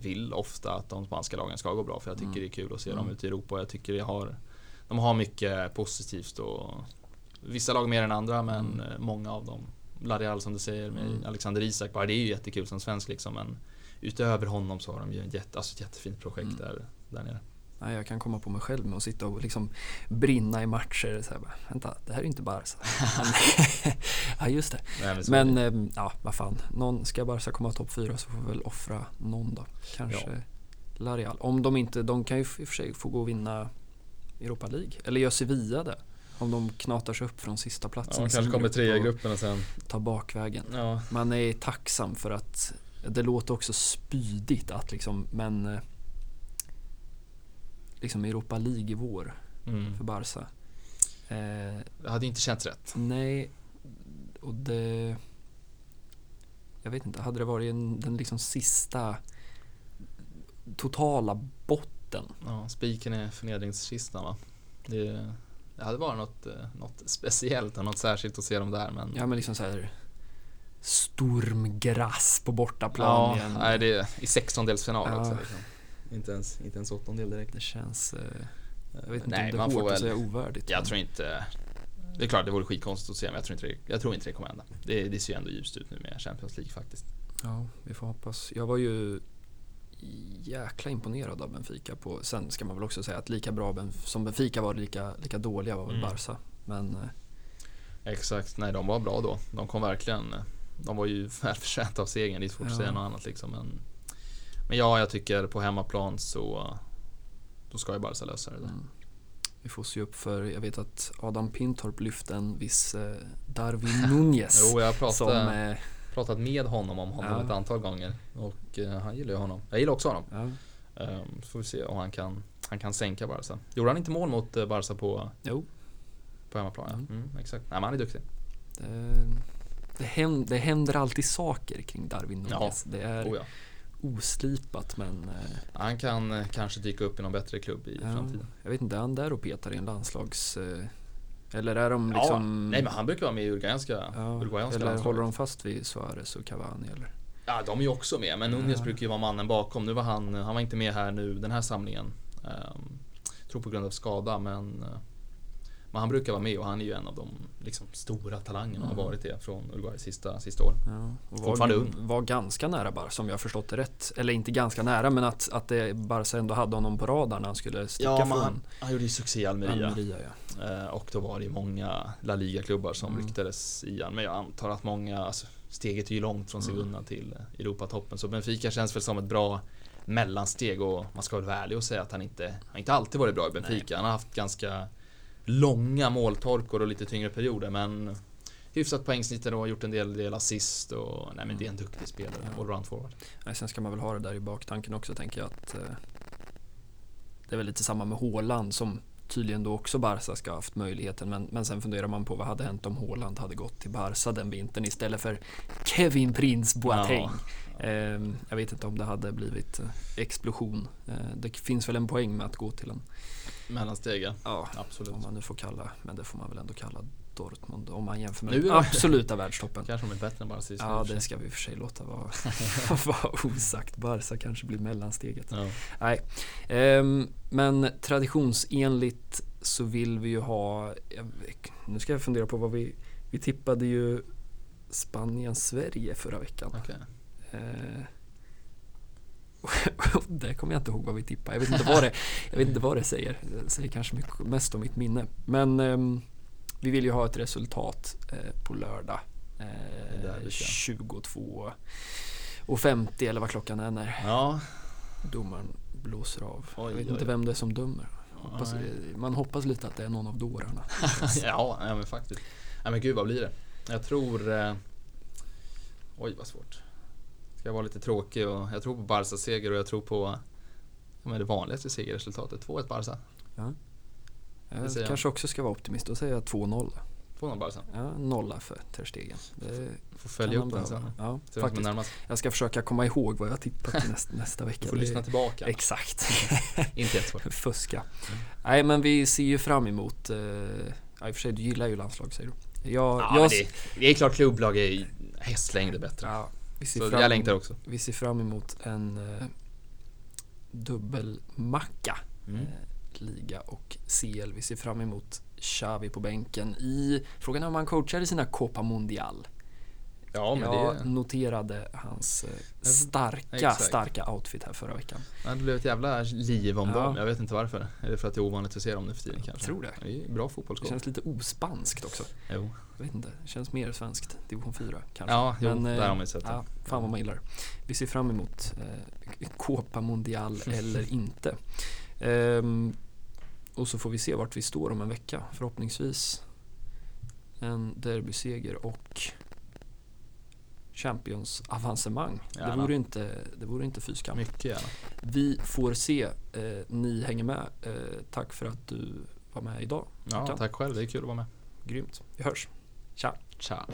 B: vill ofta att de spanska lagen ska gå bra, för jag tycker
A: Mm.
B: det är kul att se dem
A: Mm.
B: ute i Europa. Jag tycker det har, de har mycket positivt och vissa lag mer än andra, men
A: Mm.
B: många av dem. La Real som du säger med
A: Mm.
B: Alexander Isak, bara det är ju jättekul som svensk liksom, men utöver honom så har de ju ett jätte, alltså ett jättefint projekt
A: Mm.
B: där, där nere.
A: Nej, jag kan komma på mig själv med att sitta och liksom brinna i matcher. Så här, bara, Vänta, det här är inte Barca. Ja, just det.
B: Nej, men
A: Men ehm, ja, vad fan. Någon, ska Barca komma topp fyra så får vi väl offra någon då. Kanske La Real. Om de inte, de kan ju i och för sig få gå och vinna Europa League. Eller gör Sevilla det. Om de knatar sig upp från sista platsen
B: ja, kanske kommer trea i gruppen och sen
A: tar bakvägen.
B: Ja,
A: Man är tacksam för att det låter också spydigt att liksom, men eh, liksom Europa League i vår
B: mm.
A: för Barca. Eh,
B: Det hade inte känts rätt.
A: nej, och det... Jag vet inte, hade det varit en, den liksom sista totala botten?
B: Ja, spiken är förnedringskistan va. Det, det hade varit något, eh, något speciellt och något särskilt att se dem där men
A: Ja men liksom så här stormgrass på bortaplan
B: Ja, nej, det är i sextondelsfinal
A: Ja.
B: också. Liksom. Inte, ens, inte ens åttondel direkt.
A: Det känns... Eh, jag vet inte
B: Nej,
A: om det är hårt att
B: väl-
A: säga ovärdigt.
B: Jag
A: men-
B: tror inte... Det är klart det vore skitkonstigt att se men jag tror inte det, jag tror inte det kommer hända. Det, det ser ju ändå ljust ut nu med Champions League faktiskt.
A: Ja, vi får hoppas. Jag var ju jäkla imponerad av Benfica på, sen ska man väl också säga att lika bra Benf- som Benfica var lika, lika dåliga var väl
B: Mm.
A: Barca. Men eh,
B: Exakt, nej de var bra då. De kom verkligen... De var ju välförtjänta av segern, det är svårt att
A: Ja.
B: säga något annat liksom. Men, men ja, jag tycker på hemmaplan så... Då ska ju Barca lösa det där.
A: mm, vi får se upp för, jag vet att Adam Pintorp lyfte en viss eh, Darwin Nunez.
B: Jo, jag har pratat,
A: eh,
B: pratat med honom om honom
A: Ja.
B: ett antal gånger. Och eh, han gillar ju honom. Jag gillar också honom.
A: ja,
B: Um, så får vi se om han kan, han kan sänka Barca. Gjorde han inte mål mot eh, Barca på,
A: jo,
B: på hemmaplan?
A: Mm.
B: Mm, exakt. Nej, men han är duktig.
A: det, det, händer, det händer alltid saker kring Darwin
B: Ja.
A: Nunez. Det är
B: Oh, ja.
A: oslipat men eh,
B: Han kan eh, kanske dyka upp i någon bättre klubb i
A: Ja,
B: framtiden.
A: Jag vet inte, är han där och petar i en landslags... Eh, Eller är de liksom...
B: Ja, nej men han brukar vara med i uruguayanska,
A: ja,
B: uruguayanska
A: Eller
B: landslaget.
A: håller de fast vid Suarez och Cavani eller?
B: Ja, de är ju också med, men Nunez
A: Ja.
B: brukar ju vara mannen bakom. Nu var han, han var inte med här nu den här samlingen. Um, tror på grund av skada, men, eh, men han brukar vara med och han är ju en av de liksom, stora talangerna och har
A: Mm.
B: varit det från Uruguay sista, sista åren.
A: Ja,
B: Fortfarande
A: var,
B: ung.
A: var ganska nära bara som jag förstått det rätt. Eller inte ganska nära men att, att det Barca ändå hade honom på radarn när han skulle sticka
B: Ja,
A: från
B: han, han gjorde ju succé i Almeria.
A: Almeria. ja.
B: Eh, och då var det ju många La Liga-klubbar som
A: Mm.
B: ryktades i han. Men jag antar att många, alltså, steget är ju långt från
A: Mm.
B: Sevilla till eh, Europatoppen. Så Benfica känns väl som ett bra mellansteg och man ska väl vara ärlig och säga att han inte, han inte alltid varit bra i Benfica. Han har haft ganska långa måltorkor och lite tyngre perioder men hyfsat poängsnitt och har gjort en del, del assist och nej men det är en duktig spelare,
A: Ja.
B: allround forward.
A: Nej, sen ska man väl ha det där i baktanken också tänker jag att eh, det är väl lite samma med Haaland som tydligen då också Barca ska ha haft möjligheten men, men sen funderar man på vad hade hänt om Haaland hade gått till Barca den vintern istället för Kevin Prince Boateng. Eh, jag vet inte om det hade blivit eh, explosion. Eh, det finns väl en poäng med att gå till en,
B: Mellansteg ja, absolut.
A: om man nu får kalla, men det får man väl ändå kalla Dortmund om man jämför med
B: Nu
A: den absoluta världstoppen.
B: Kanske de är bättre än bara sist.
A: Ja, det ska vi i och för sig låta vara, vara osagt. Barca kanske blir mellansteget.
B: Ja.
A: Nej, ehm, men traditionsenligt så vill vi ju ha, nu ska jag fundera på vad vi, vi tippade ju Spanien-Sverige förra veckan.
B: Okej.
A: Eh, där kommer jag inte ihåg vad vi tippade. Jag vet inte vad det, jag vet inte vad det säger. Det säger kanske mycket, mest om mitt minne. Men ehm, vi vill ju ha ett resultat eh, på lördag. Eh,
B: vi ska.
A: 22 och 50 eller vad klockan är när
B: Ja,
A: domaren blåser av.
B: Oj,
A: jag vet
B: oj,
A: inte vem det är som dömer. Hoppas, man hoppas lite att det är någon av dårarna.
B: ja, ja men faktiskt. Ja men gud vad blir det? Jag tror... Eh, oj vad svårt. Ska jag vara lite tråkig och jag tror på Barca seger och jag tror på ja, men det vanligaste segerresultatet. 2-1 Barca. Det
A: Jag kanske också ska vara optimist. Då säger jag 2-0.
B: 2-0 Barca.
A: Ja, nolla för Ter Stegen. Det
B: Får följa upp den sen.
A: Ja,
B: Se vem som är
A: faktiskt. Jag ska försöka komma ihåg vad jag tippat till nästa, nästa vecka.
B: Du får lyssna tillbaka.
A: Exakt.
B: Inte jättesvårt.
A: Fuska. Nej men vi ser ju fram emot, eh, ja, i och för sig du gillar ju landslag säger du. Jag,
B: Ja,
A: jag,
B: det, det är klart klubblag är hästlängder bättre.
A: ja, vi, ser
B: Så
A: fram,
B: jag längtar också.
A: vi ser fram emot en eh, dubbelmacka.
B: Mm.
A: Eh, liga och CL. Vi ser fram emot Xavi på bänken i, frågan är om han coachar i sina Copa Mundial.
B: Ja
A: jag
B: det,
A: noterade hans eh, starka,
B: Exakt.
A: starka outfit här förra veckan.
B: ja, det blev ett jävla liv om
A: Ja.
B: dem. Jag vet inte varför. Är det för att det är ovanligt att se dem nu för tiden kanske?
A: tror det.
B: Det är bra
A: Det
B: fotbollsskål.
A: känns lite ospanskt också.
B: Jo.
A: Jag vet inte, det känns mer svenskt. Division 4 kanske.
B: Ja, jo,
A: Men, eh,
B: där har man ju sett det.
A: Ja, fan vad man gillar det. Vi ser fram emot eh, Copa Mundial eller inte. Ehm, och så får vi se vart vi står om en vecka. Förhoppningsvis en derbyseger och Champions avancemang. Det vore inte, det vore inte fy skam.
B: Mycket gärna.
A: Vi får se. Eh, ni hänger med. Eh, tack för att du var med idag.
B: Ja, tack själv. Det är kul att vara med.
A: Grymt. Vi hörs. Tja!
B: Ciao.